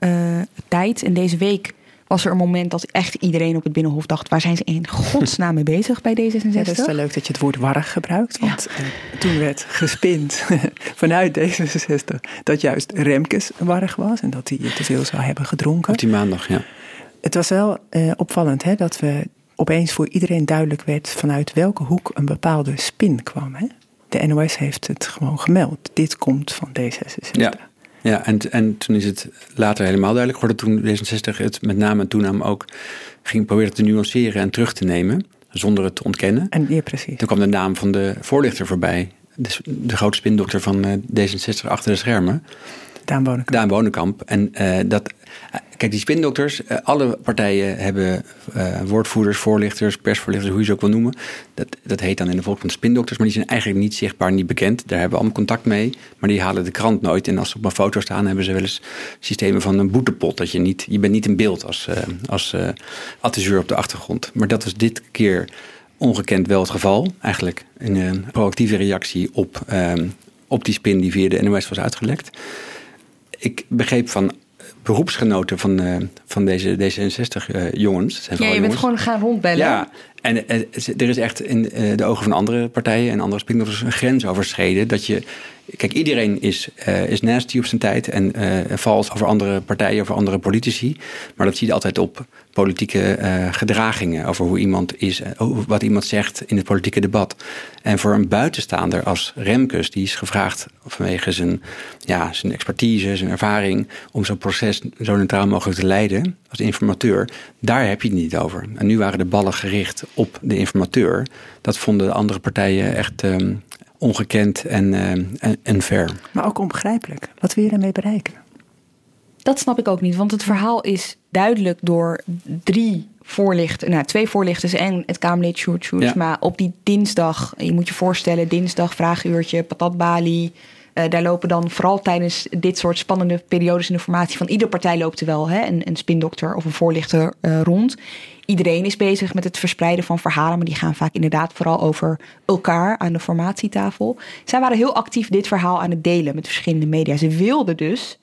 tijd. En deze week was er een moment dat echt iedereen op het Binnenhof dacht... waar zijn ze in godsnaam mee bezig bij D66? Ja, dat is wel leuk dat je het woord warrig gebruikt. Want ja. uh, toen werd gespind vanuit D66 dat juist Remkes warrig was... en dat hij te veel zou hebben gedronken. Op die maandag, ja. Het was wel uh, opvallend hè, dat we opeens voor iedereen duidelijk werd... vanuit welke hoek een bepaalde spin kwam. Hè? De NOS heeft het gewoon gemeld. Dit komt van D66. Ja. Ja, en, en toen is het later helemaal duidelijk geworden. Toen D66 het met name en toename ook ging proberen te nuanceren en terug te nemen. Zonder het te ontkennen. En, ja, precies. Toen kwam de naam van de voorlichter voorbij. De, de grote spindokter van uh, D66 achter de schermen. Daan Bonenkamp. Daan Bonenkamp. En uh, dat... Kijk, die spindokters, uh, alle partijen hebben uh, woordvoerders, voorlichters, persvoorlichters, hoe je ze ook wil noemen. Dat, dat heet dan in de volksmond spindokters, maar die zijn eigenlijk niet zichtbaar, niet bekend. Daar hebben we allemaal contact mee, maar die halen de krant nooit. En als ze op een foto staan, hebben ze wel eens systemen van een boetepot. Dat je niet, je bent niet in beeld als, als adviseur op de achtergrond. Maar dat was dit keer ongekend wel het geval, eigenlijk. Een proactieve reactie op, op die spin die via de NOS was uitgelekt. Ik begreep van beroepsgenoten van, uh, van deze D66-jongens. Uh, ja, je bent gewoon gaan rondbellen. Ja, en uh, er is echt in de ogen van andere partijen en andere spindokters een grens overschreden. Dat je, kijk, iedereen is, is nasty op zijn tijd en vals over andere partijen, over andere politici. Maar dat zie je altijd op politieke gedragingen, over hoe iemand is, wat iemand zegt in het politieke debat. En voor een buitenstaander als Remkes, die is gevraagd vanwege zijn, ja, zijn expertise, zijn ervaring, om zo'n proces proces zo neutraal mogelijk te leiden als informateur, daar heb je het niet over. En nu waren de ballen gericht op de informateur. Dat vonden de andere partijen echt ehm, ongekend en, uh, en, en ver. Maar ook onbegrijpelijk. Wat wil je daarmee bereiken? Dat snap ik ook niet, want het verhaal is duidelijk door drie voorlichten, nou twee voorlichters en het Kamerlid Sjoerd Sjoerd. Maar op die dinsdag, je moet je voorstellen, dinsdag vraaguurtje, patatbalie. Uh, daar lopen dan vooral tijdens dit soort spannende periodes in de formatie van ieder partij loopt er wel hè, een, een spindokter of een voorlichter uh, rond. Iedereen is bezig met het verspreiden van verhalen, maar die gaan vaak inderdaad vooral over elkaar aan de formatietafel. Zij waren heel actief dit verhaal aan het delen met verschillende media. Ze wilden dus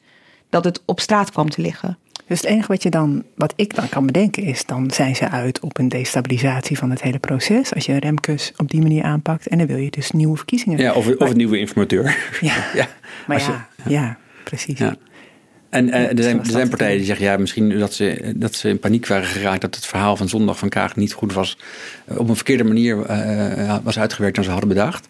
dat het op straat kwam te liggen. Dus het enige wat, je dan, wat ik dan kan bedenken is, dan zijn ze uit op een destabilisatie van het hele proces. Als je Remkes op die manier aanpakt en dan wil je dus nieuwe verkiezingen. Ja, of, of een nieuwe informateur. Ja, ja. maar ja, ja, precies. Ja. En uh, er, zijn, er zijn partijen die zeggen, ja, misschien dat ze, dat ze in paniek waren geraakt dat het verhaal van zondag van Kaag niet goed was, op een verkeerde manier uh, was uitgewerkt dan ze hadden bedacht.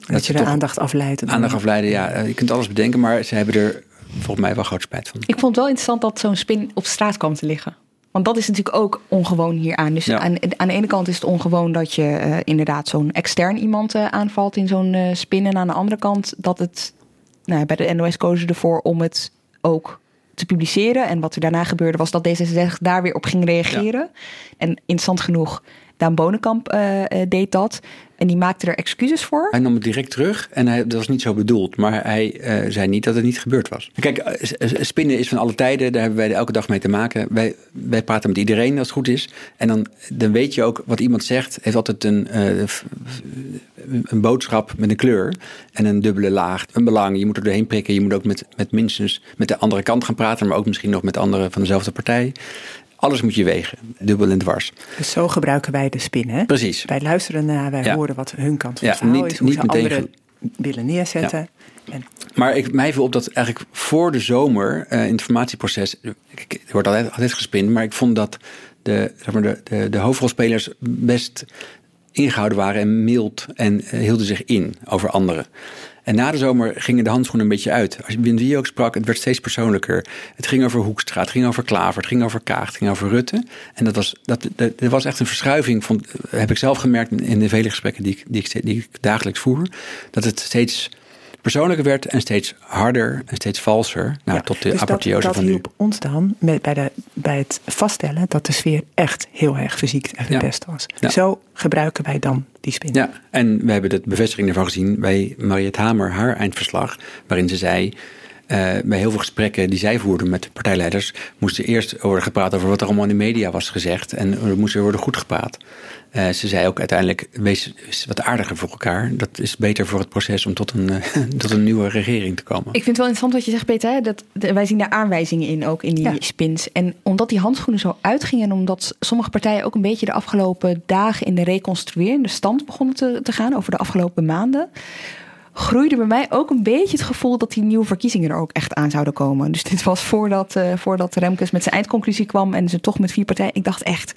Dat, dat je de aandacht afleidt. Aandacht afleiden, ja. Je kunt alles bedenken, maar ze hebben er volgens mij wel groot spijt van. Ik vond het wel interessant dat zo'n spin op straat kwam te liggen. Want dat is natuurlijk ook ongewoon hieraan. Dus aan, aan, de ene kant is het ongewoon dat je uh, inderdaad zo'n extern iemand uh, aanvalt in zo'n uh, spin. En aan de andere kant dat het nou, bij de NOS kozen ervoor om het ook te publiceren. En wat er daarna gebeurde was dat D66 daar weer op ging reageren. Ja. En interessant genoeg, Daan Bonenkamp deed dat. En die maakte er excuses voor. Hij nam het direct terug en hij, dat was niet zo bedoeld. Maar hij uh, zei niet dat het niet gebeurd was. Kijk, spinnen is van alle tijden. Daar hebben wij elke dag mee te maken. Wij, wij praten met iedereen als het goed is. En dan, dan weet je ook wat iemand zegt. Heeft altijd een, een boodschap met een kleur. En een dubbele laag. Een belang. Je moet er doorheen prikken. Je moet ook met, met minstens met de andere kant gaan praten. Maar ook misschien nog met anderen van dezelfde partij. Alles moet je wegen, dubbel en dwars. Dus zo gebruiken wij de spin, hè? Precies. Wij luisteren naar, wij ja. horen wat hun kant van ja, niet, is, hoe niet ze meteen anderen willen neerzetten. Ja. En... Maar ik, mij viel op dat eigenlijk voor de zomer uh, in het formatieproces, er wordt altijd, altijd gespind, maar ik vond dat de, zeg maar, de, de, de hoofdrolspelers best ingehouden waren en mild en uh, hielden zich in over anderen. En na de zomer gingen de handschoenen een beetje uit. Als je wie ook sprak, het werd steeds persoonlijker. Het ging over Hoekstra, het ging over Klaver, het ging over Kaag, het ging over Rutte. En dat was, dat, dat, was echt een verschuiving, van, heb ik zelf gemerkt in de vele gesprekken die die ik, die ik dagelijks voer. Dat het steeds persoonlijker werd en steeds harder en steeds valser. Nou, ja, tot de dus apotheose dat, dat van nu. hielp ons dan met, bij, de, bij het vaststellen dat de sfeer echt heel erg verziekt en verpest ja. was. Ja. Zo gebruiken wij dan die spin. Ja, en we hebben de bevestiging ervan gezien bij Mariette Hamer, haar eindverslag, waarin ze zei. Uh, bij heel veel gesprekken die zij voerden met partijleiders, moest er eerst worden gepraat over wat er allemaal in de media was gezegd. En er moest er worden goed gepraat. Uh, ze zei ook uiteindelijk, wees wat aardiger voor elkaar. Dat is beter voor het proces om tot een, uh, tot een nieuwe regering te komen. Ik vind het wel interessant wat je zegt, Peter. Hè? Dat, de, wij zien daar aanwijzingen in, ook in die ja. spins. En omdat die handschoenen zo uitgingen... en omdat sommige partijen ook een beetje de afgelopen dagen... in de reconstruerende stand begonnen te, te gaan over de afgelopen maanden groeide bij mij ook een beetje het gevoel dat die nieuwe verkiezingen er ook echt aan zouden komen. Dus dit was voordat, uh, voordat Remkes met zijn eindconclusie kwam en ze toch met vier partijen. Ik dacht echt,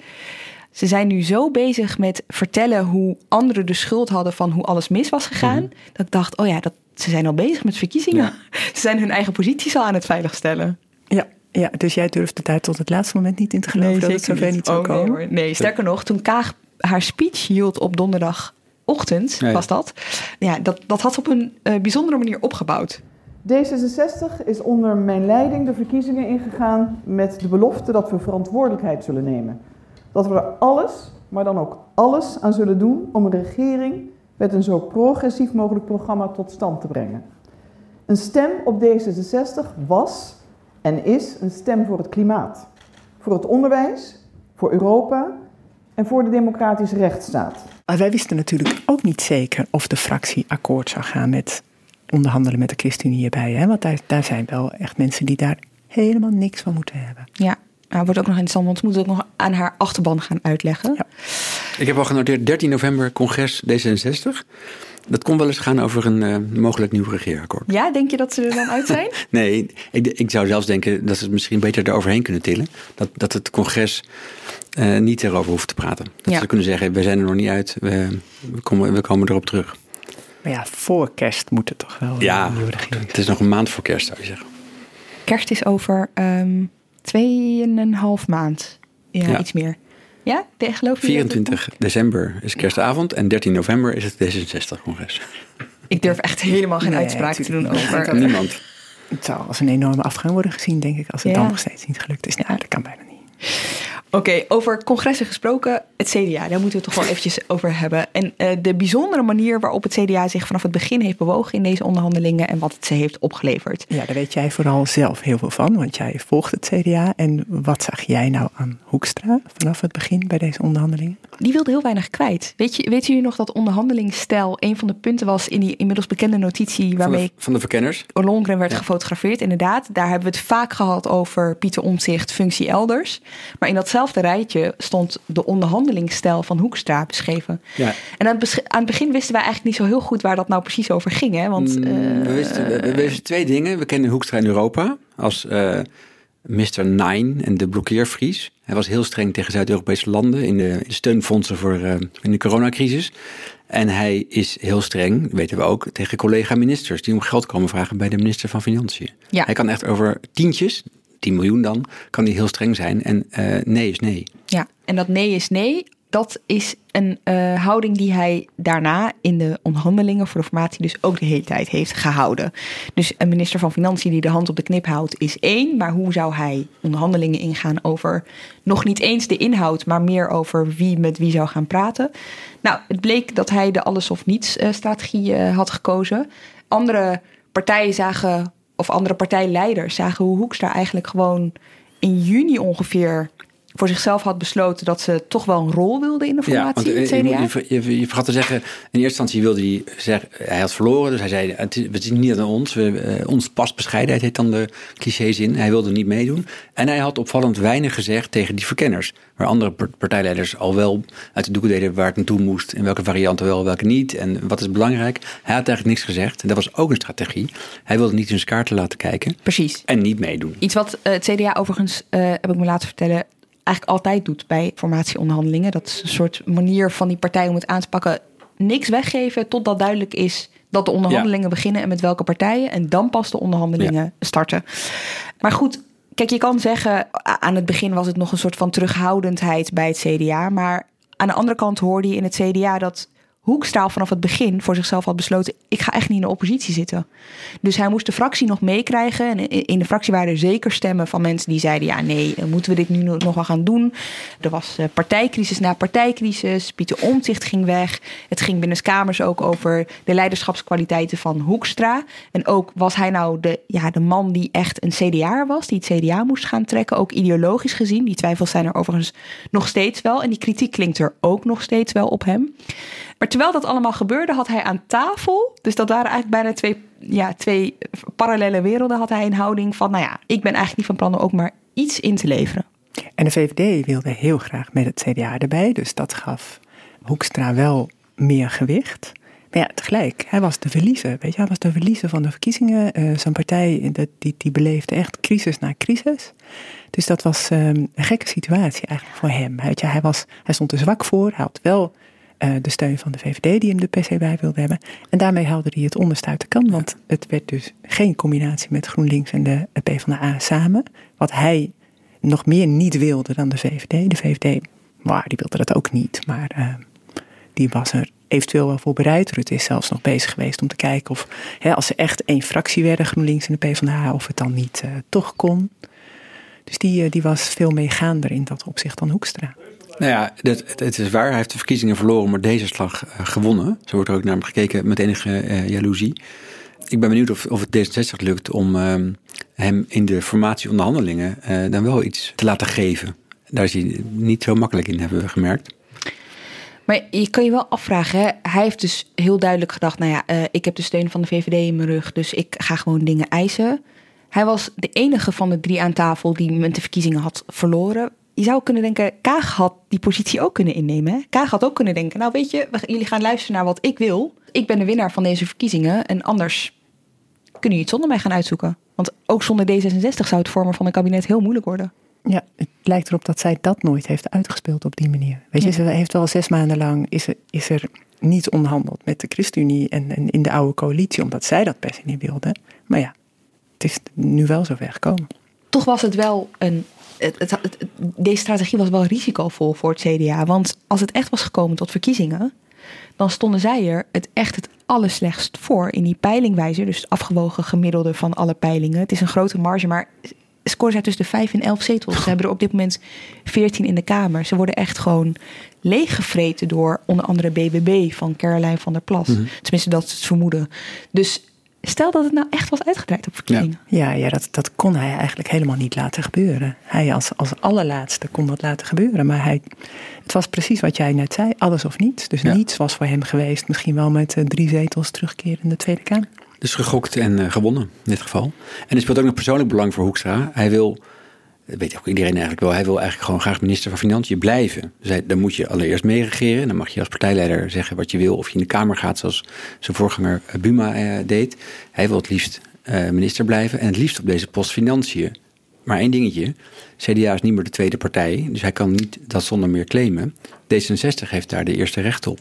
ze zijn nu zo bezig met vertellen hoe anderen de schuld hadden van hoe alles mis was gegaan. Mm -hmm. Dat ik dacht, oh ja, dat, ze zijn al bezig met verkiezingen. Ja. Ze zijn hun eigen posities al aan het veiligstellen. Ja, ja, dus jij durfde daar tot het laatste moment niet in te geloven nee, dat het zover niet, niet zou oh, komen? Nee, nee, sterker nog, toen Kaag haar speech hield op donderdag ochtend nee. was dat. Ja, dat, dat had op een uh, bijzondere manier opgebouwd. D66 is onder mijn leiding de verkiezingen ingegaan met de belofte dat we verantwoordelijkheid zullen nemen. Dat we er alles, maar dan ook alles aan zullen doen om een regering met een zo progressief mogelijk programma tot stand te brengen. Een stem op D66 was en is een stem voor het klimaat, voor het onderwijs, voor Europa en voor de democratische rechtsstaat. Maar wij wisten natuurlijk ook niet zeker of de fractie akkoord zou gaan met onderhandelen met de ChristenUnie erbij. Hè? Want daar, daar zijn wel echt mensen die daar helemaal niks van moeten hebben. Ja, nou, wordt ook nog interessant, want ze moet ook nog aan haar achterban gaan uitleggen. Ja. Ik heb al genoteerd 13 november congres D66. Dat kon wel eens gaan over een uh, mogelijk nieuw regeerakkoord. Ja, denk je dat ze er dan uit zijn? nee, ik, ik, zou zelfs denken dat ze het misschien beter eroverheen kunnen tillen. Dat, dat het congres uh, niet erover hoeft te praten. Dat ja. ze kunnen zeggen, we zijn er nog niet uit, we, we, komen, we komen erop terug. Maar ja, voor kerst moet het toch wel ja, het is nog een maand voor kerst zou je zeggen. kerst is over um, tweeënhalf maand. Ja, Ja. iets meer. Ja, de, geloof je? 24 december is kerstavond en 13 november is het D66-congres. Ik durf echt helemaal geen Nee, uitspraak te doen over... Niemand. Het zou als een enorme afgang worden gezien, denk ik, als het Ja. dan nog steeds niet gelukt is. Nou, dat kan bijna niet. Oké, over congressen gesproken, het CDA, daar moeten we het toch wel eventjes over hebben. En eh, de bijzondere manier waarop het CDA zich vanaf het begin heeft bewogen in deze onderhandelingen en wat het ze heeft opgeleverd. Ja, daar weet jij vooral zelf heel veel van, want jij volgt het CDA. En wat zag jij nou aan Hoekstra vanaf het begin bij deze onderhandelingen? Die wilde heel weinig kwijt. Weet, je, weet jullie nog dat onderhandelingsstijl een van de punten was in die inmiddels bekende notitie Van waarmee de, van de verkenners. Ollongren werd Ja. gefotografeerd, inderdaad. Daar hebben we het vaak gehad over Pieter Omtzigt, functie elders. Maar in datzelfde rijtje stond de onderhandelingsstijl van Hoekstra beschreven. Ja. En aan het, besch- aan het begin wisten wij eigenlijk niet zo heel goed waar dat nou precies over ging. Hè? Want, Mm, eh, we, wisten, we, we wisten twee dingen. We kennen Hoekstra in Europa als eh Mr. Nine en de blokkeervries. Hij was heel streng tegen Zuid-Europese landen in de steunfondsen voor eh, in de coronacrisis. En hij is heel streng, weten we ook, tegen collega-ministers die om geld komen vragen bij de minister van Financiën. Ja. Hij kan echt over tientjes, 10 miljoen dan, kan hij heel streng zijn. En eh, nee is nee. Ja, en dat nee is nee. Dat is een eh, houding die hij daarna in de onderhandelingen voor de formatie dus ook de hele tijd heeft gehouden. Dus een minister van Financiën die de hand op de knip houdt is één. Maar hoe zou hij onderhandelingen ingaan over nog niet eens de inhoud, maar meer over wie met wie zou gaan praten? Nou, het bleek dat hij de alles of niets eh, strategie eh, had gekozen. Andere partijen zagen, of andere partijleiders zagen hoe Hoekstra eigenlijk gewoon in juni ongeveer voor zichzelf had besloten dat ze toch wel een rol wilde in de formatie in het eh, je, CDA. je, je, je vergat te zeggen, in eerste instantie wilde hij zeggen, hij had verloren, dus hij zei, het is, het is niet aan ons, we, eh, ons past bescheidenheid, heet dan de clichés-in. Hij wilde niet meedoen. En hij had opvallend weinig gezegd tegen die verkenners, waar andere par- partijleiders al wel uit de doeken deden waar het naartoe moest, en welke varianten wel, welke niet, en wat is belangrijk. Hij had eigenlijk niks gezegd, en dat was ook een strategie. Hij wilde niet in zijn kaarten laten kijken. Precies. En niet meedoen. Iets wat eh, het CDA overigens, heb ik me laten vertellen, eigenlijk altijd doet bij formatieonderhandelingen. Dat is een soort manier van die partij om het aan te pakken. Niks weggeven totdat duidelijk is dat de onderhandelingen beginnen en met welke partijen. En dan pas de onderhandelingen starten. Maar goed, kijk, je kan zeggen, aan het begin was het nog een soort van terughoudendheid bij het CDA. Maar aan de andere kant hoorde je in het CDA dat Hoekstra al vanaf het begin voor zichzelf had besloten: ik ga echt niet in de oppositie zitten. Dus hij moest de fractie nog meekrijgen. En in de fractie waren er zeker stemmen van mensen die zeiden: ja, nee, moeten we dit nu nog wel gaan doen? Er was eh, partijcrisis na partijcrisis. Pieter Omtzigt ging weg. Het ging binnen kamers ook over de leiderschapskwaliteiten van Hoekstra. En ook was hij nou de, ja, de man die echt een CDA was, die het CDA moest gaan trekken, ook ideologisch gezien. Die twijfels zijn er overigens nog steeds wel. En die kritiek klinkt er ook nog steeds wel op hem. Maar terwijl dat allemaal gebeurde, had hij aan tafel, dus dat waren eigenlijk bijna twee, ja, twee parallele werelden, had hij een houding van, nou ja, ik ben eigenlijk niet van plan om ook maar iets in te leveren. En de VVD wilde heel graag met het CDA erbij, dus dat gaf Hoekstra wel meer gewicht. Maar ja, tegelijk, hij was de verliezer. Weet je, hij was de verliezer van de verkiezingen. Eh, zijn partij dat- die, die beleefde echt crisis na crisis. Dus dat was ehm, een gekke situatie eigenlijk voor hem. Weet je, hij, was, hij stond er zwak voor. Hij had wel eh, de steun van de VVD die hem de PC bij wilde hebben. En daarmee haalde hij het onderste uit de kan. Want het werd dus geen combinatie met GroenLinks en de PvdA samen. Wat hij nog meer niet wilde dan de VVD. De VVD, maar die wilde dat ook niet. Maar eh, die was er eventueel wel voor bereid. Rutte is zelfs nog bezig geweest om te kijken of hè, als ze echt één fractie werden, GroenLinks en de PvdA, of het dan niet eh, toch kon. Dus die, die was veel meegaander in dat opzicht dan Hoekstra. Nou ja, het, het- is waar. Hij heeft de verkiezingen verloren, maar deze slag eh, gewonnen. Zo wordt er ook naar hem gekeken met enige eh, jaloezie. Ik ben benieuwd of, of het D66 lukt om ehm, hem in de formatieonderhandelingen eh, dan wel iets te laten geven. Daar is hij niet zo makkelijk in, hebben we gemerkt. Maar je kan je wel afvragen, hè? hij heeft dus heel duidelijk gedacht, nou ja, ik heb de steun van de VVD in mijn rug, dus ik ga gewoon dingen eisen. Hij was de enige van de drie aan tafel die met de verkiezingen had verloren. Je zou kunnen denken, Kaag had die positie ook kunnen innemen. Hè? Kaag had ook kunnen denken, nou weet je, we- jullie gaan luisteren naar wat ik wil. Ik ben de winnaar van deze verkiezingen en anders kunnen jullie het zonder mij gaan uitzoeken. Want ook zonder D66 zou het vormen van een kabinet heel moeilijk worden. Ja, het lijkt erop dat zij dat nooit heeft uitgespeeld op die manier. Weet je, Ja. ze heeft wel zes maanden lang is er, is er niet onderhandeld met de ChristenUnie en, en in de oude coalitie, omdat zij dat per se niet wilde. Maar ja, het is nu wel zo ver gekomen. Toch was het wel een. Het, het, het, deze strategie was wel risicovol voor het CDA. Want als het echt was gekomen tot verkiezingen, dan stonden zij er het echt het allerslechtst voor in die peilingwijzer. Dus het afgewogen gemiddelde van alle peilingen. Het is een grote marge, maar scoren zij tussen de 5 en 11 zetels. Ze hebben er op dit moment 14 in de Kamer. Ze worden echt gewoon leeggevreten door onder andere BBB van Caroline van der Plas. Mhm. Tenminste, dat is het vermoeden. Dus stel dat het nou echt was uitgedraaid op verkiezingen. Ja, ja dat, dat kon hij eigenlijk helemaal niet laten gebeuren. Hij als, als allerlaatste kon dat laten gebeuren. Maar hij, het was precies wat jij net zei, alles of niets. Dus niets was voor hem geweest. Misschien wel met eh, drie zetels terugkeren in de Tweede Kamer. Dus gegokt en uh, gewonnen in dit geval. En er speelt ook nog persoonlijk belang voor Hoekstra. Hij wil, dat weet ook iedereen eigenlijk wel, hij wil eigenlijk gewoon graag minister van Financiën blijven. Dan moet je allereerst meeregeren. Dan mag je als partijleider zeggen wat je wil. Of je in de Kamer gaat zoals zijn voorganger Buma uh, deed. Hij wil het liefst uh, minister blijven. En het liefst op deze post Financiën. Maar één dingetje, CDA is niet meer de tweede partij, dus hij kan niet dat zonder meer claimen. D66 heeft daar de eerste recht op.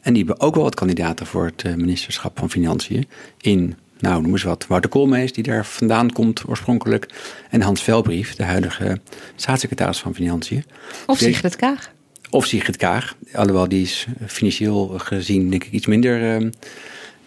En die hebben ook wel wat kandidaten voor het eh, ministerschap van Financiën. In, nou noem eens wat, Wouter Koolmees, die daar vandaan komt oorspronkelijk. En Hans Velbrief, de huidige staatssecretaris van Financiën. Of Sigrid Kaag. Of Sigrid Kaag, alhoewel die is financieel gezien denk ik iets minder... Uh,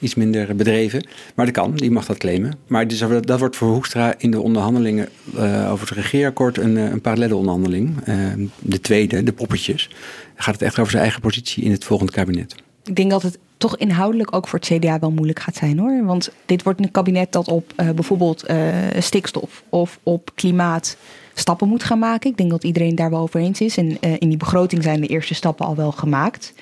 iets minder bedreven. Maar dat kan, die mag dat claimen. Maar dus, dat wordt voor Hoekstra in de onderhandelingen uh, over het regeerakkoord een, een parallele onderhandeling. Uh, de tweede, de poppetjes. Dan gaat het echt over zijn eigen positie in het volgende kabinet. Ik denk dat het toch inhoudelijk ook voor het CDA wel moeilijk gaat zijn hoor. Want dit wordt een kabinet dat op uh, bijvoorbeeld stikstof of op klimaat stappen moet gaan maken. Ik denk dat iedereen daar wel over eens is. En in die begroting zijn de eerste stappen al wel gemaakt.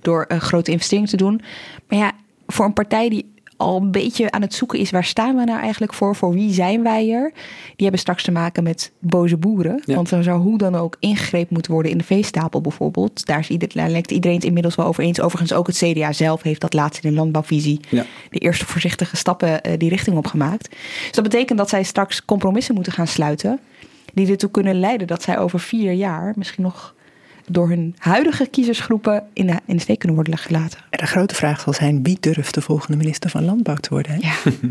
Door grote investeringen te doen. Maar ja, voor een partij die al een beetje aan het zoeken is... waar staan we nou eigenlijk voor? Voor wie zijn wij er? Die hebben straks te maken met boze boeren. Ja. Want er zou hoe dan ook ingegrepen moeten worden... in de veestapel bijvoorbeeld. Daar, is ieder, daar lijkt iedereen het inmiddels wel over eens. Overigens ook het CDA zelf heeft dat laatst in de landbouwvisie... Ja. de eerste voorzichtige stappen uh, die richting op gemaakt. Dus dat betekent dat zij straks compromissen moeten gaan sluiten... die ertoe kunnen leiden dat zij over vier jaar... misschien nog door hun huidige kiezersgroepen in de, in de steek kunnen worden gelaten. En de grote vraag zal zijn, wie durft de volgende minister van Landbouw te worden? Hè? Ja.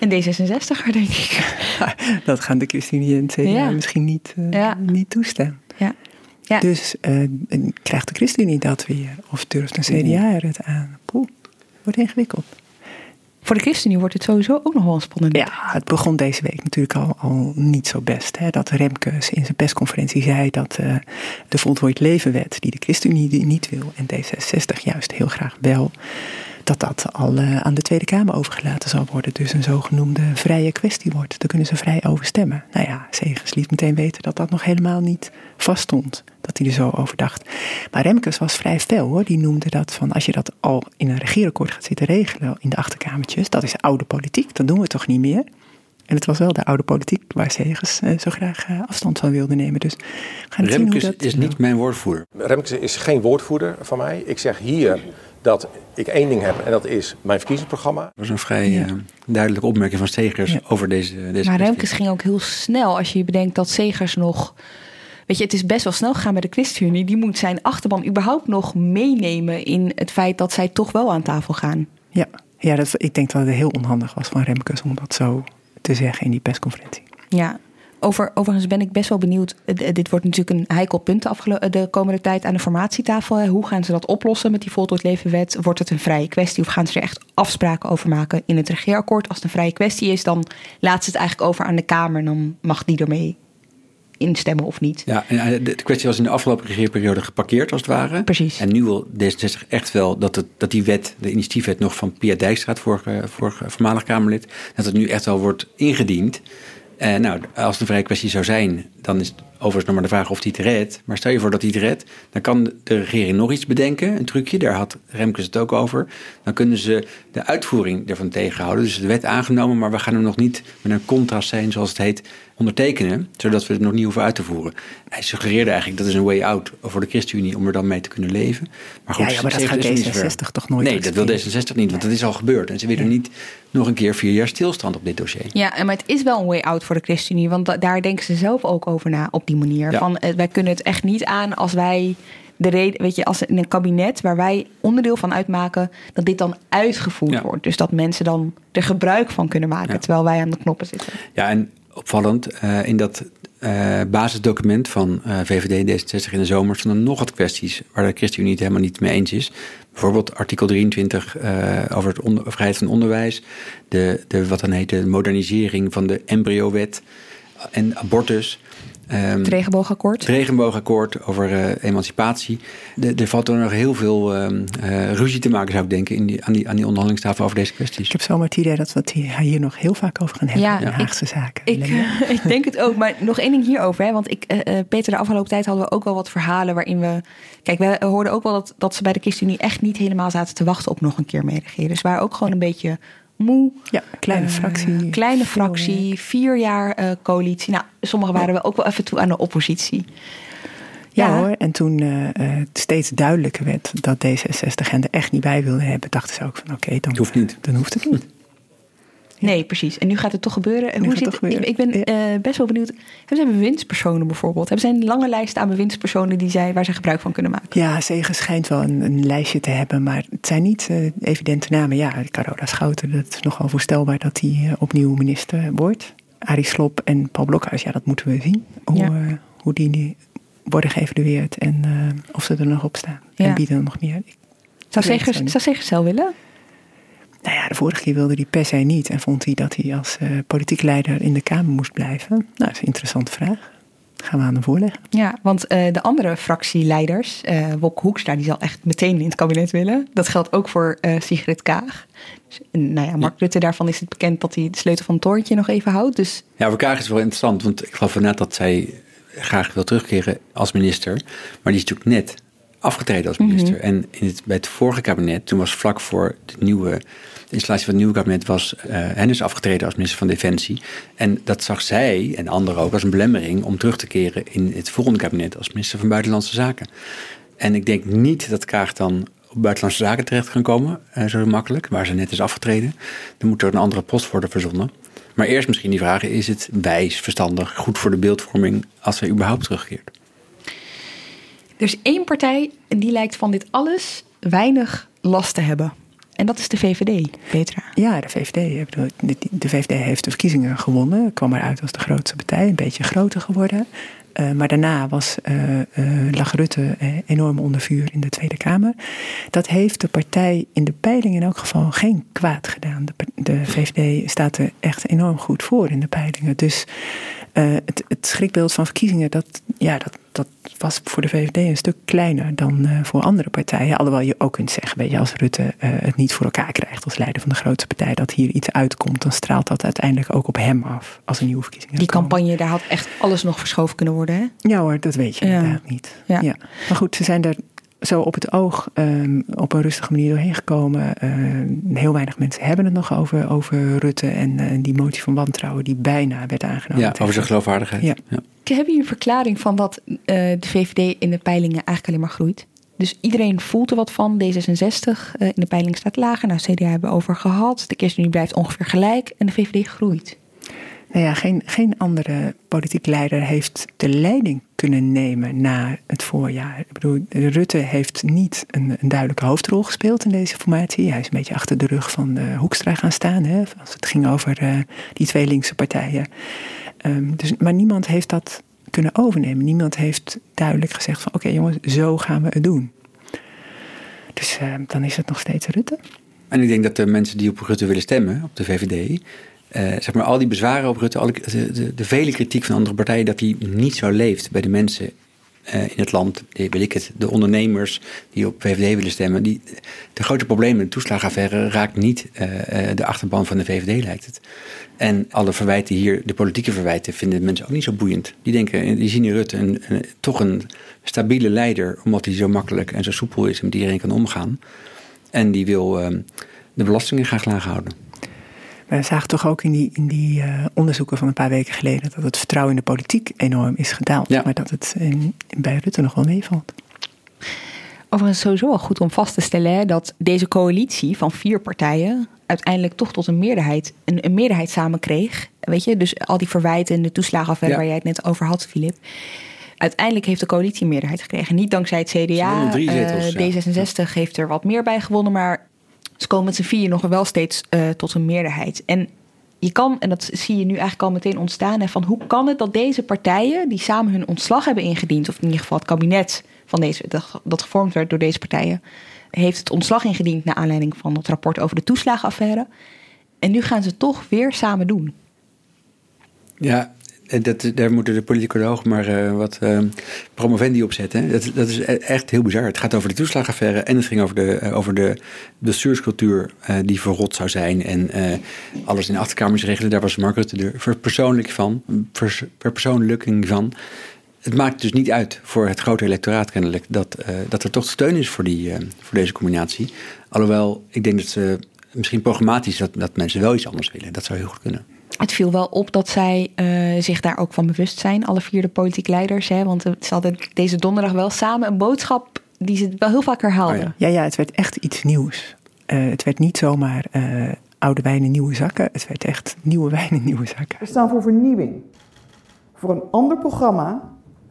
En D66er, denk ik. Dat gaan de ChristenUnie en CDA ja. misschien niet, uh, ja. niet toestaan. Ja. Ja. Dus uh, krijgt de ChristenUnie dat weer? Of durft een CDA er het aan? Poeh, wordt ingewikkeld. Voor de ChristenUnie wordt het sowieso ook nog wel spannend. Ja, het begon deze week natuurlijk al, al niet zo best. Hè? Dat Remkes in zijn persconferentie zei dat uh, de voltooid levenwet, die de ChristenUnie niet wil en D66 juist heel graag wel, dat dat al uh, aan de Tweede Kamer overgelaten zal worden. Dus een zogenoemde vrije kwestie wordt. Daar kunnen ze vrij over stemmen. Nou ja, Segers liet meteen weten dat dat nog helemaal niet vaststond. Dat hij er zo over dacht. Maar Remkes was vrij fel hoor. Die noemde dat van als je dat al in een regeerakkoord gaat zitten regelen in de achterkamertjes. Dat is oude politiek, dat doen we toch niet meer. En het was wel de oude politiek waar Segers uh, zo graag uh, afstand van wilde nemen. Dus we gaan Remkes zien hoe dat, is niet mijn woordvoerder. Remkes is geen woordvoerder van mij. Ik zeg hier dat ik één ding heb en dat is mijn verkiezingsprogramma. Dat was een vrij ja. uh, duidelijke opmerking van Segers ja. over deze, deze Maar Remkes ging ook heel snel als je bedenkt dat Segers nog... Weet je, het is best wel snel gegaan bij de ChristenUnie. Die moet zijn achterban überhaupt nog meenemen in het feit dat zij toch wel aan tafel gaan. Ja, ja dat, ik denk dat het heel onhandig was van Remkes om dat zo te zeggen in die persconferentie. Ja, over, overigens ben ik best wel benieuwd. Dit wordt natuurlijk een heikel punt de, de komende tijd aan de formatietafel. Hoe gaan ze dat oplossen met die voltooid levenwet? Wordt het een vrije kwestie of gaan ze er echt afspraken over maken in het regeerakkoord? Als het een vrije kwestie is, dan laat ze het eigenlijk over aan de Kamer en dan mag die ermee instemmen of niet. Ja, en de kwestie was in de afgelopen regeerperiode geparkeerd als het ware. Precies. En nu wil D66 echt wel dat, het, dat die wet, de initiatiefwet nog van Pia Dijkstra, vorige, vorige voormalig Kamerlid, dat het nu echt wel wordt ingediend. En nou, als het een vrije kwestie zou zijn, dan is het overigens nog maar de vraag of hij het redt. Maar stel je voor dat hij het redt, dan kan de regering nog iets bedenken, een trucje. Daar had Remkes het ook over. Dan kunnen ze de uitvoering ervan tegenhouden. Dus de wet aangenomen, maar we gaan hem nog niet met een contrastscène, zoals het heet, ondertekenen. Zodat we het nog niet hoeven uit te voeren. Hij suggereerde eigenlijk dat is een way out voor de ChristenUnie om er dan mee te kunnen leven. Maar goed, ja, ja maar dat gaat D66 toch nooit Nee, dat wil D66 niet, want dat is al gebeurd. En ze willen niet nog een keer vier jaar stilstand op dit dossier. Ja, maar het is wel een way out voor de ChristenUnie. Want daar denken ze zelf ook over na op die manier. Ja. Van, wij kunnen het echt niet aan als wij de reden, weet je, als in een kabinet waar wij onderdeel van uitmaken, dat dit dan uitgevoerd wordt. Dus dat mensen dan er gebruik van kunnen maken terwijl wij aan de knoppen zitten. Ja, en opvallend, uh, in dat uh, basisdocument van uh, VVD D66 in de zomer stonden nog wat kwesties waar de ChristenUnie het helemaal niet mee eens is. Bijvoorbeeld artikel 23 over het vrijheid van onderwijs, de, de, wat dan heet de modernisering van de embryowet en abortus. Um, het regenboogakkoord. Het regenboogakkoord over uh, emancipatie. Er valt er nog heel veel um, uh, ruzie te maken, zou ik denken, in die, aan, die, aan die onderhandelingstafel over deze kwesties. Ik heb zomaar het idee dat we het hier nog heel vaak over gaan hebben ja, in Haagse ik, zaken. Ik, ik, denk het ook, maar nog één ding hierover. Hè, want ik, uh, Peter, de afgelopen tijd hadden we ook wel wat verhalen waarin we... Kijk, we hoorden ook wel dat, dat ze bij de ChristenUnie echt niet helemaal zaten te wachten op nog een keer meeregeren. Dus waren ook gewoon een beetje moe. Ja, kleine uh, fractie. Kleine fractie, vier jaar uh, coalitie. Nou, sommigen waren we ook wel even toe aan de oppositie. Ja, ja hoor, en toen uh, het steeds duidelijker werd dat D66 hen er echt niet bij wilde hebben, dachten ze ook van oké, okay, dan, hoeft niet. dan hoeft het niet. Nee, precies. En nu gaat het toch gebeuren. En hoe zit, gebeuren. Ik, ik ben uh, best wel benieuwd. Hebben zij bewindspersonen bijvoorbeeld? Hebben zij een lange lijst aan bewindspersonen die zij, waar ze gebruik van kunnen maken? Ja, Zegen schijnt wel een, een lijstje te hebben, maar het zijn niet uh, evidente namen. Ja, Carola Schouten, dat is nogal voorstelbaar dat hij uh, opnieuw minister wordt. Arie Slop en Paul Blokhuis, ja, dat moeten we zien. Hoe, ja. hoe die, die worden geëvalueerd en of ze er nog op staan. Ja. En bieden er nog meer. Ik zou Zegers zelf willen? Nou ja, de vorige keer wilde hij per se niet en vond hij dat hij als uh, politiek leider in de Kamer moest blijven. Nou, dat is een interessante vraag. Dat gaan we aan hem voorleggen. Ja, want uh, de andere fractieleiders, uh, Wok Hoekstra, die zal echt meteen in het kabinet willen. Dat geldt ook voor Sigrid Kaag. Dus, nou ja, Mark Rutte, daarvan is het bekend dat hij de sleutel van het torentje nog even houdt. Dus... Ja, voor Kaag is wel interessant, want ik geloof net dat zij graag wil terugkeren als minister. Maar die is natuurlijk net afgetreden als minister. Mm -hmm. En in het, bij het vorige kabinet, toen was vlak voor de nieuwe de installatie van het nieuwe kabinet was uh, Hennis afgetreden als minister van Defensie. En dat zag zij en anderen ook als een belemmering om terug te keren in het volgende kabinet als minister van Buitenlandse Zaken. En ik denk niet dat Kaag dan op buitenlandse zaken terecht kan komen, uh, zo makkelijk, waar ze net is afgetreden. Dan moet er een andere post worden verzonnen. Maar eerst misschien die vraag: is het wijs, verstandig, goed voor de beeldvorming als zij überhaupt terugkeert? Er is één partij en die lijkt van dit alles weinig last te hebben. En dat is de VVD, Petra. Ja, de VVD. De VVD heeft de verkiezingen gewonnen. Kwam eruit als de grootste partij. Een beetje groter geworden. Uh, maar daarna was, uh, uh, lag Rutte enorm onder vuur in de Tweede Kamer. Dat heeft de partij in de peiling in elk geval geen kwaad gedaan. De VVD staat er echt enorm goed voor in de peilingen. Dus het, het schrikbeeld van verkiezingen, dat, ja, dat, dat was voor de VVD een stuk kleiner dan uh, voor andere partijen. Alhoewel je ook kunt zeggen, weet je, als Rutte uh, het niet voor elkaar krijgt als leider van de grootste partij, dat hier iets uitkomt, dan straalt dat uiteindelijk ook op hem af als een nieuwe verkiezingen. Die campagne, daar had echt alles nog verschoven kunnen worden, hè? Ja hoor, dat weet je ja. inderdaad niet. Ja. ja. Maar goed, ze zijn er zo op het oog um, op een rustige manier doorheen gekomen. Uh, heel weinig mensen hebben het nog over, over Rutte en uh, die motie van wantrouwen die bijna werd aangenomen. Ja, over zijn geloofwaardigheid. Ja. ja. Ik heb hier een verklaring van dat uh, de VVD in de peilingen eigenlijk alleen maar groeit. Dus iedereen voelt er wat van. D66 in de peiling staat lager. Nou, CDA hebben we over gehad. De ChristenUnie blijft ongeveer gelijk en de VVD groeit. Nou ja, geen, geen andere politiek leider heeft de leiding kunnen nemen na het voorjaar. Ik bedoel, Rutte heeft niet een, een, duidelijke hoofdrol gespeeld in deze formatie. Hij is een beetje achter de rug van uh, Hoekstra gaan staan, hè, als het ging over uh, die twee linkse partijen. Um, dus, maar niemand heeft dat kunnen overnemen. Niemand heeft duidelijk gezegd van oké jongens, zo gaan we het doen. Dus uh, dan is het nog steeds Rutte. En ik denk dat de mensen die op Rutte willen stemmen, op de VVD, uh, zeg maar, al die bezwaren op Rutte, alle, de, de, de, vele kritiek van andere partijen, dat die niet zo leeft bij de mensen uh, in het land, de, weet ik het, de ondernemers die op VVD willen stemmen. Die, de grote problemen in de toeslagaffaire raakt niet uh, de achterban van de VVD, lijkt het. En alle verwijten hier, de politieke verwijten, vinden mensen ook niet zo boeiend. Die denken, die zien in Rutte een, toch een stabiele leider, omdat hij zo makkelijk en zo soepel is en met iedereen kan omgaan. En die wil de belastingen graag laag houden. We zagen toch ook in die, in die uh, onderzoeken van een paar weken geleden dat het vertrouwen in de politiek enorm is gedaald. Ja. Maar dat het in, bij Rutte nog wel meevalt. Overigens sowieso wel goed om vast te stellen hè, dat deze coalitie van vier partijen uiteindelijk toch tot een meerderheid, een, een meerderheid samen kreeg. Weet je, dus al die verwijten en de toeslagenaffaire ja. waar jij het net over had, Filip. Uiteindelijk heeft de coalitie een meerderheid gekregen. Niet dankzij het CDA. Zetels, uh, D66 heeft er wat meer bij gewonnen, maar ze komen met z'n vier nog wel steeds uh, tot een meerderheid. En je kan, en dat zie je nu eigenlijk al meteen ontstaan, hè, van hoe kan het dat deze partijen, die samen hun ontslag hebben ingediend, of in ieder geval het kabinet van deze, dat gevormd werd door deze partijen, heeft het ontslag ingediend naar aanleiding van het rapport over de toeslagenaffaire. En nu gaan ze toch weer samen doen. Ja, dat, daar moeten de politicologen maar uh, wat uh, promovendi op zetten. Dat, dat, is e-, echt heel bizar. Het gaat over de toeslagenaffaire en het ging over de, over de bestuurscultuur die verrot zou zijn. En alles in achterkamers regelen. Daar was Mark Rutte de verpersoonlijk van, verpersoonlijking van. Het maakt dus niet uit voor het grote electoraat kennelijk dat, dat er toch steun is voor, die, voor deze combinatie. Alhoewel, ik denk dat ze misschien programmatisch dat, dat mensen wel iets anders willen. Dat zou heel goed kunnen. Het viel wel op dat zij uh, zich daar ook van bewust zijn, alle vier de politieke leiders. Hè, want ze hadden deze donderdag wel samen een boodschap die ze wel heel vaak herhaalden. Oh ja. ja. ja, het werd echt iets nieuws. Uh, het werd niet zomaar uh, oude wijn in nieuwe zakken. Het werd echt nieuwe wijn in nieuwe zakken. We staan voor vernieuwing. Voor een ander programma,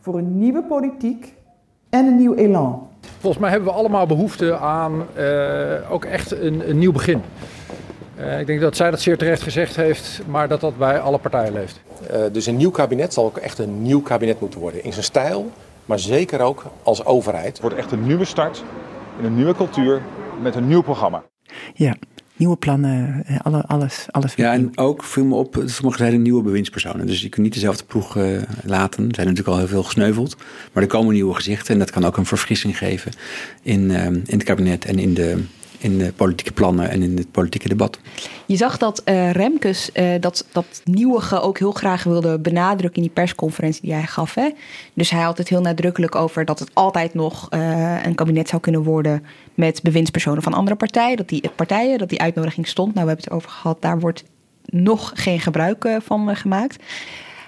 voor een nieuwe politiek en een nieuw elan. Volgens mij hebben we allemaal behoefte aan ook echt een, een nieuw begin. Uh, ik denk dat zij dat zeer terecht gezegd heeft, maar dat dat bij alle partijen leeft. Uh, dus een nieuw kabinet zal ook echt een nieuw kabinet moeten worden. In zijn stijl, maar zeker ook als overheid. Het wordt echt een nieuwe start, in een nieuwe cultuur, met een nieuw programma. Ja, nieuwe plannen, eh, alle, alles, alles. Ja, en ook viel me op, sommige zijn nieuwe bewindspersonen. Dus je kunt niet dezelfde ploeg uh, laten. Er zijn natuurlijk al heel veel gesneuveld. Maar er komen nieuwe gezichten en dat kan ook een verfrissing geven in, uh, in het kabinet en in de in de politieke plannen en in het politieke debat. Je zag dat uh, Remkes uh, dat, dat nieuwige ook heel graag wilde benadrukken in die persconferentie die hij gaf. Hè? Dus hij had het heel nadrukkelijk over dat het altijd nog uh, een kabinet zou kunnen worden met bewindspersonen van andere partijen. Dat die partijen, dat die uitnodiging stond. Nou, we hebben het over gehad, daar wordt nog geen gebruik van gemaakt.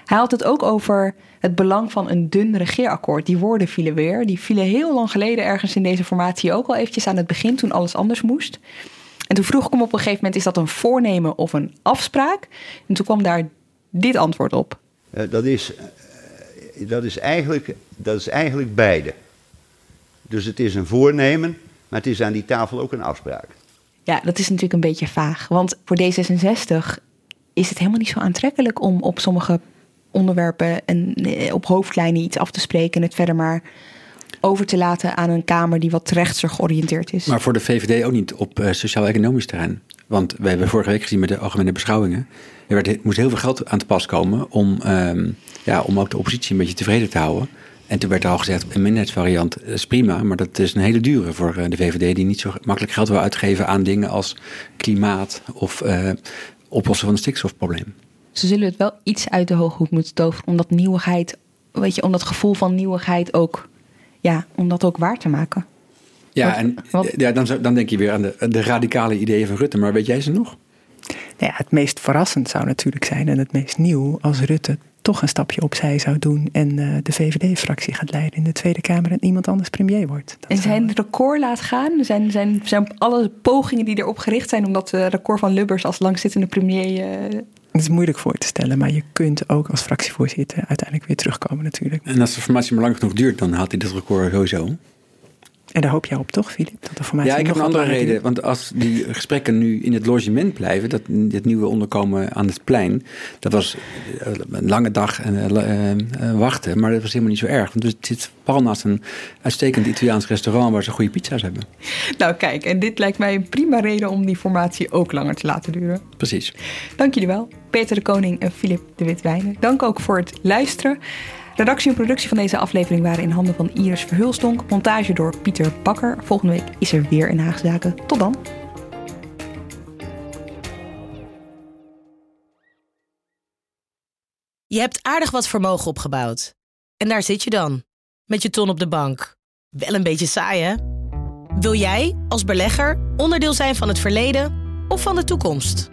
Hij had het ook over het belang van een dun regeerakkoord. Die woorden vielen weer. Die vielen heel lang geleden ergens in deze formatie ook al eventjes aan het begin, toen alles anders moest. En toen vroeg ik hem op een gegeven moment: is dat een voornemen of een afspraak? En toen kwam daar dit antwoord op. Uh, dat, is, uh, dat, is eigenlijk, dat is eigenlijk beide. Dus het is een voornemen, maar het is aan die tafel ook een afspraak. Ja, dat is natuurlijk een beetje vaag. Want voor D66 is het helemaal niet zo aantrekkelijk om op sommige onderwerpen en eh, op hoofdlijnen iets af te spreken en het verder maar over te laten aan een Kamer die wat rechtser georiënteerd is. Maar voor de VVD ook niet op uh, sociaal-economisch terrein. Want we hebben vorige week gezien met de algemene beschouwingen. Er werd, moest heel veel geld aan te pas komen om, um, ja, om ook de oppositie een beetje tevreden te houden. En toen werd er al gezegd, een minderheidsvariant is prima, maar dat is een hele dure voor eh, de VVD die niet zo makkelijk geld wil uitgeven aan dingen als klimaat of oplossen van het stikstofprobleem ze zullen het wel iets uit de hooghoed moeten toveren. Om dat nieuwigheid, weet je, om dat gevoel van nieuwigheid ook, ja, om dat ook waar te maken. Ja, wat, en wat? Ja, dan, dan denk je weer aan de, de radicale ideeën van Rutte. Maar weet jij ze nog? Nou ja, het meest verrassend zou natuurlijk zijn en het meest nieuw als Rutte toch een stapje opzij zou doen en uh, de VVD-fractie gaat leiden in de Tweede Kamer en iemand anders premier wordt. Dat en zijn record laat gaan? Zijn, zijn, zijn alle pogingen die erop gericht zijn om dat uh, record van Lubbers als langzittende premier uh, het is moeilijk voor te stellen, maar je kunt ook als fractievoorzitter uiteindelijk weer terugkomen natuurlijk. En als de formatie maar lang genoeg duurt, dan haalt hij dit record sowieso. En daar hoop jij op toch, Filip? Dat de formatie ja, ik heb een andere reden. Want als die gesprekken nu in het logement blijven, dat dit nieuwe onderkomen aan het plein, dat was eh, een lange dag en uh, uh, wachten, maar dat was helemaal niet zo erg. Want het zit pal naast een uitstekend Italiaans restaurant waar ze goede pizza's hebben. Nou kijk, en dit lijkt mij een prima reden om die formatie ook langer te laten duren. Precies. Dank jullie wel. Peter de Koning en Filip de Witwijnen. Dank ook voor het luisteren. Redactie en productie van deze aflevering waren in handen van Iris Verhulstonk. Montage door Pieter Bakker. Volgende week is er weer een Haagzaken. Tot dan. Je hebt aardig wat vermogen opgebouwd. En daar zit je dan, met je ton op de bank. Wel een beetje saai, hè? Wil jij, als belegger, onderdeel zijn van het verleden of van de toekomst?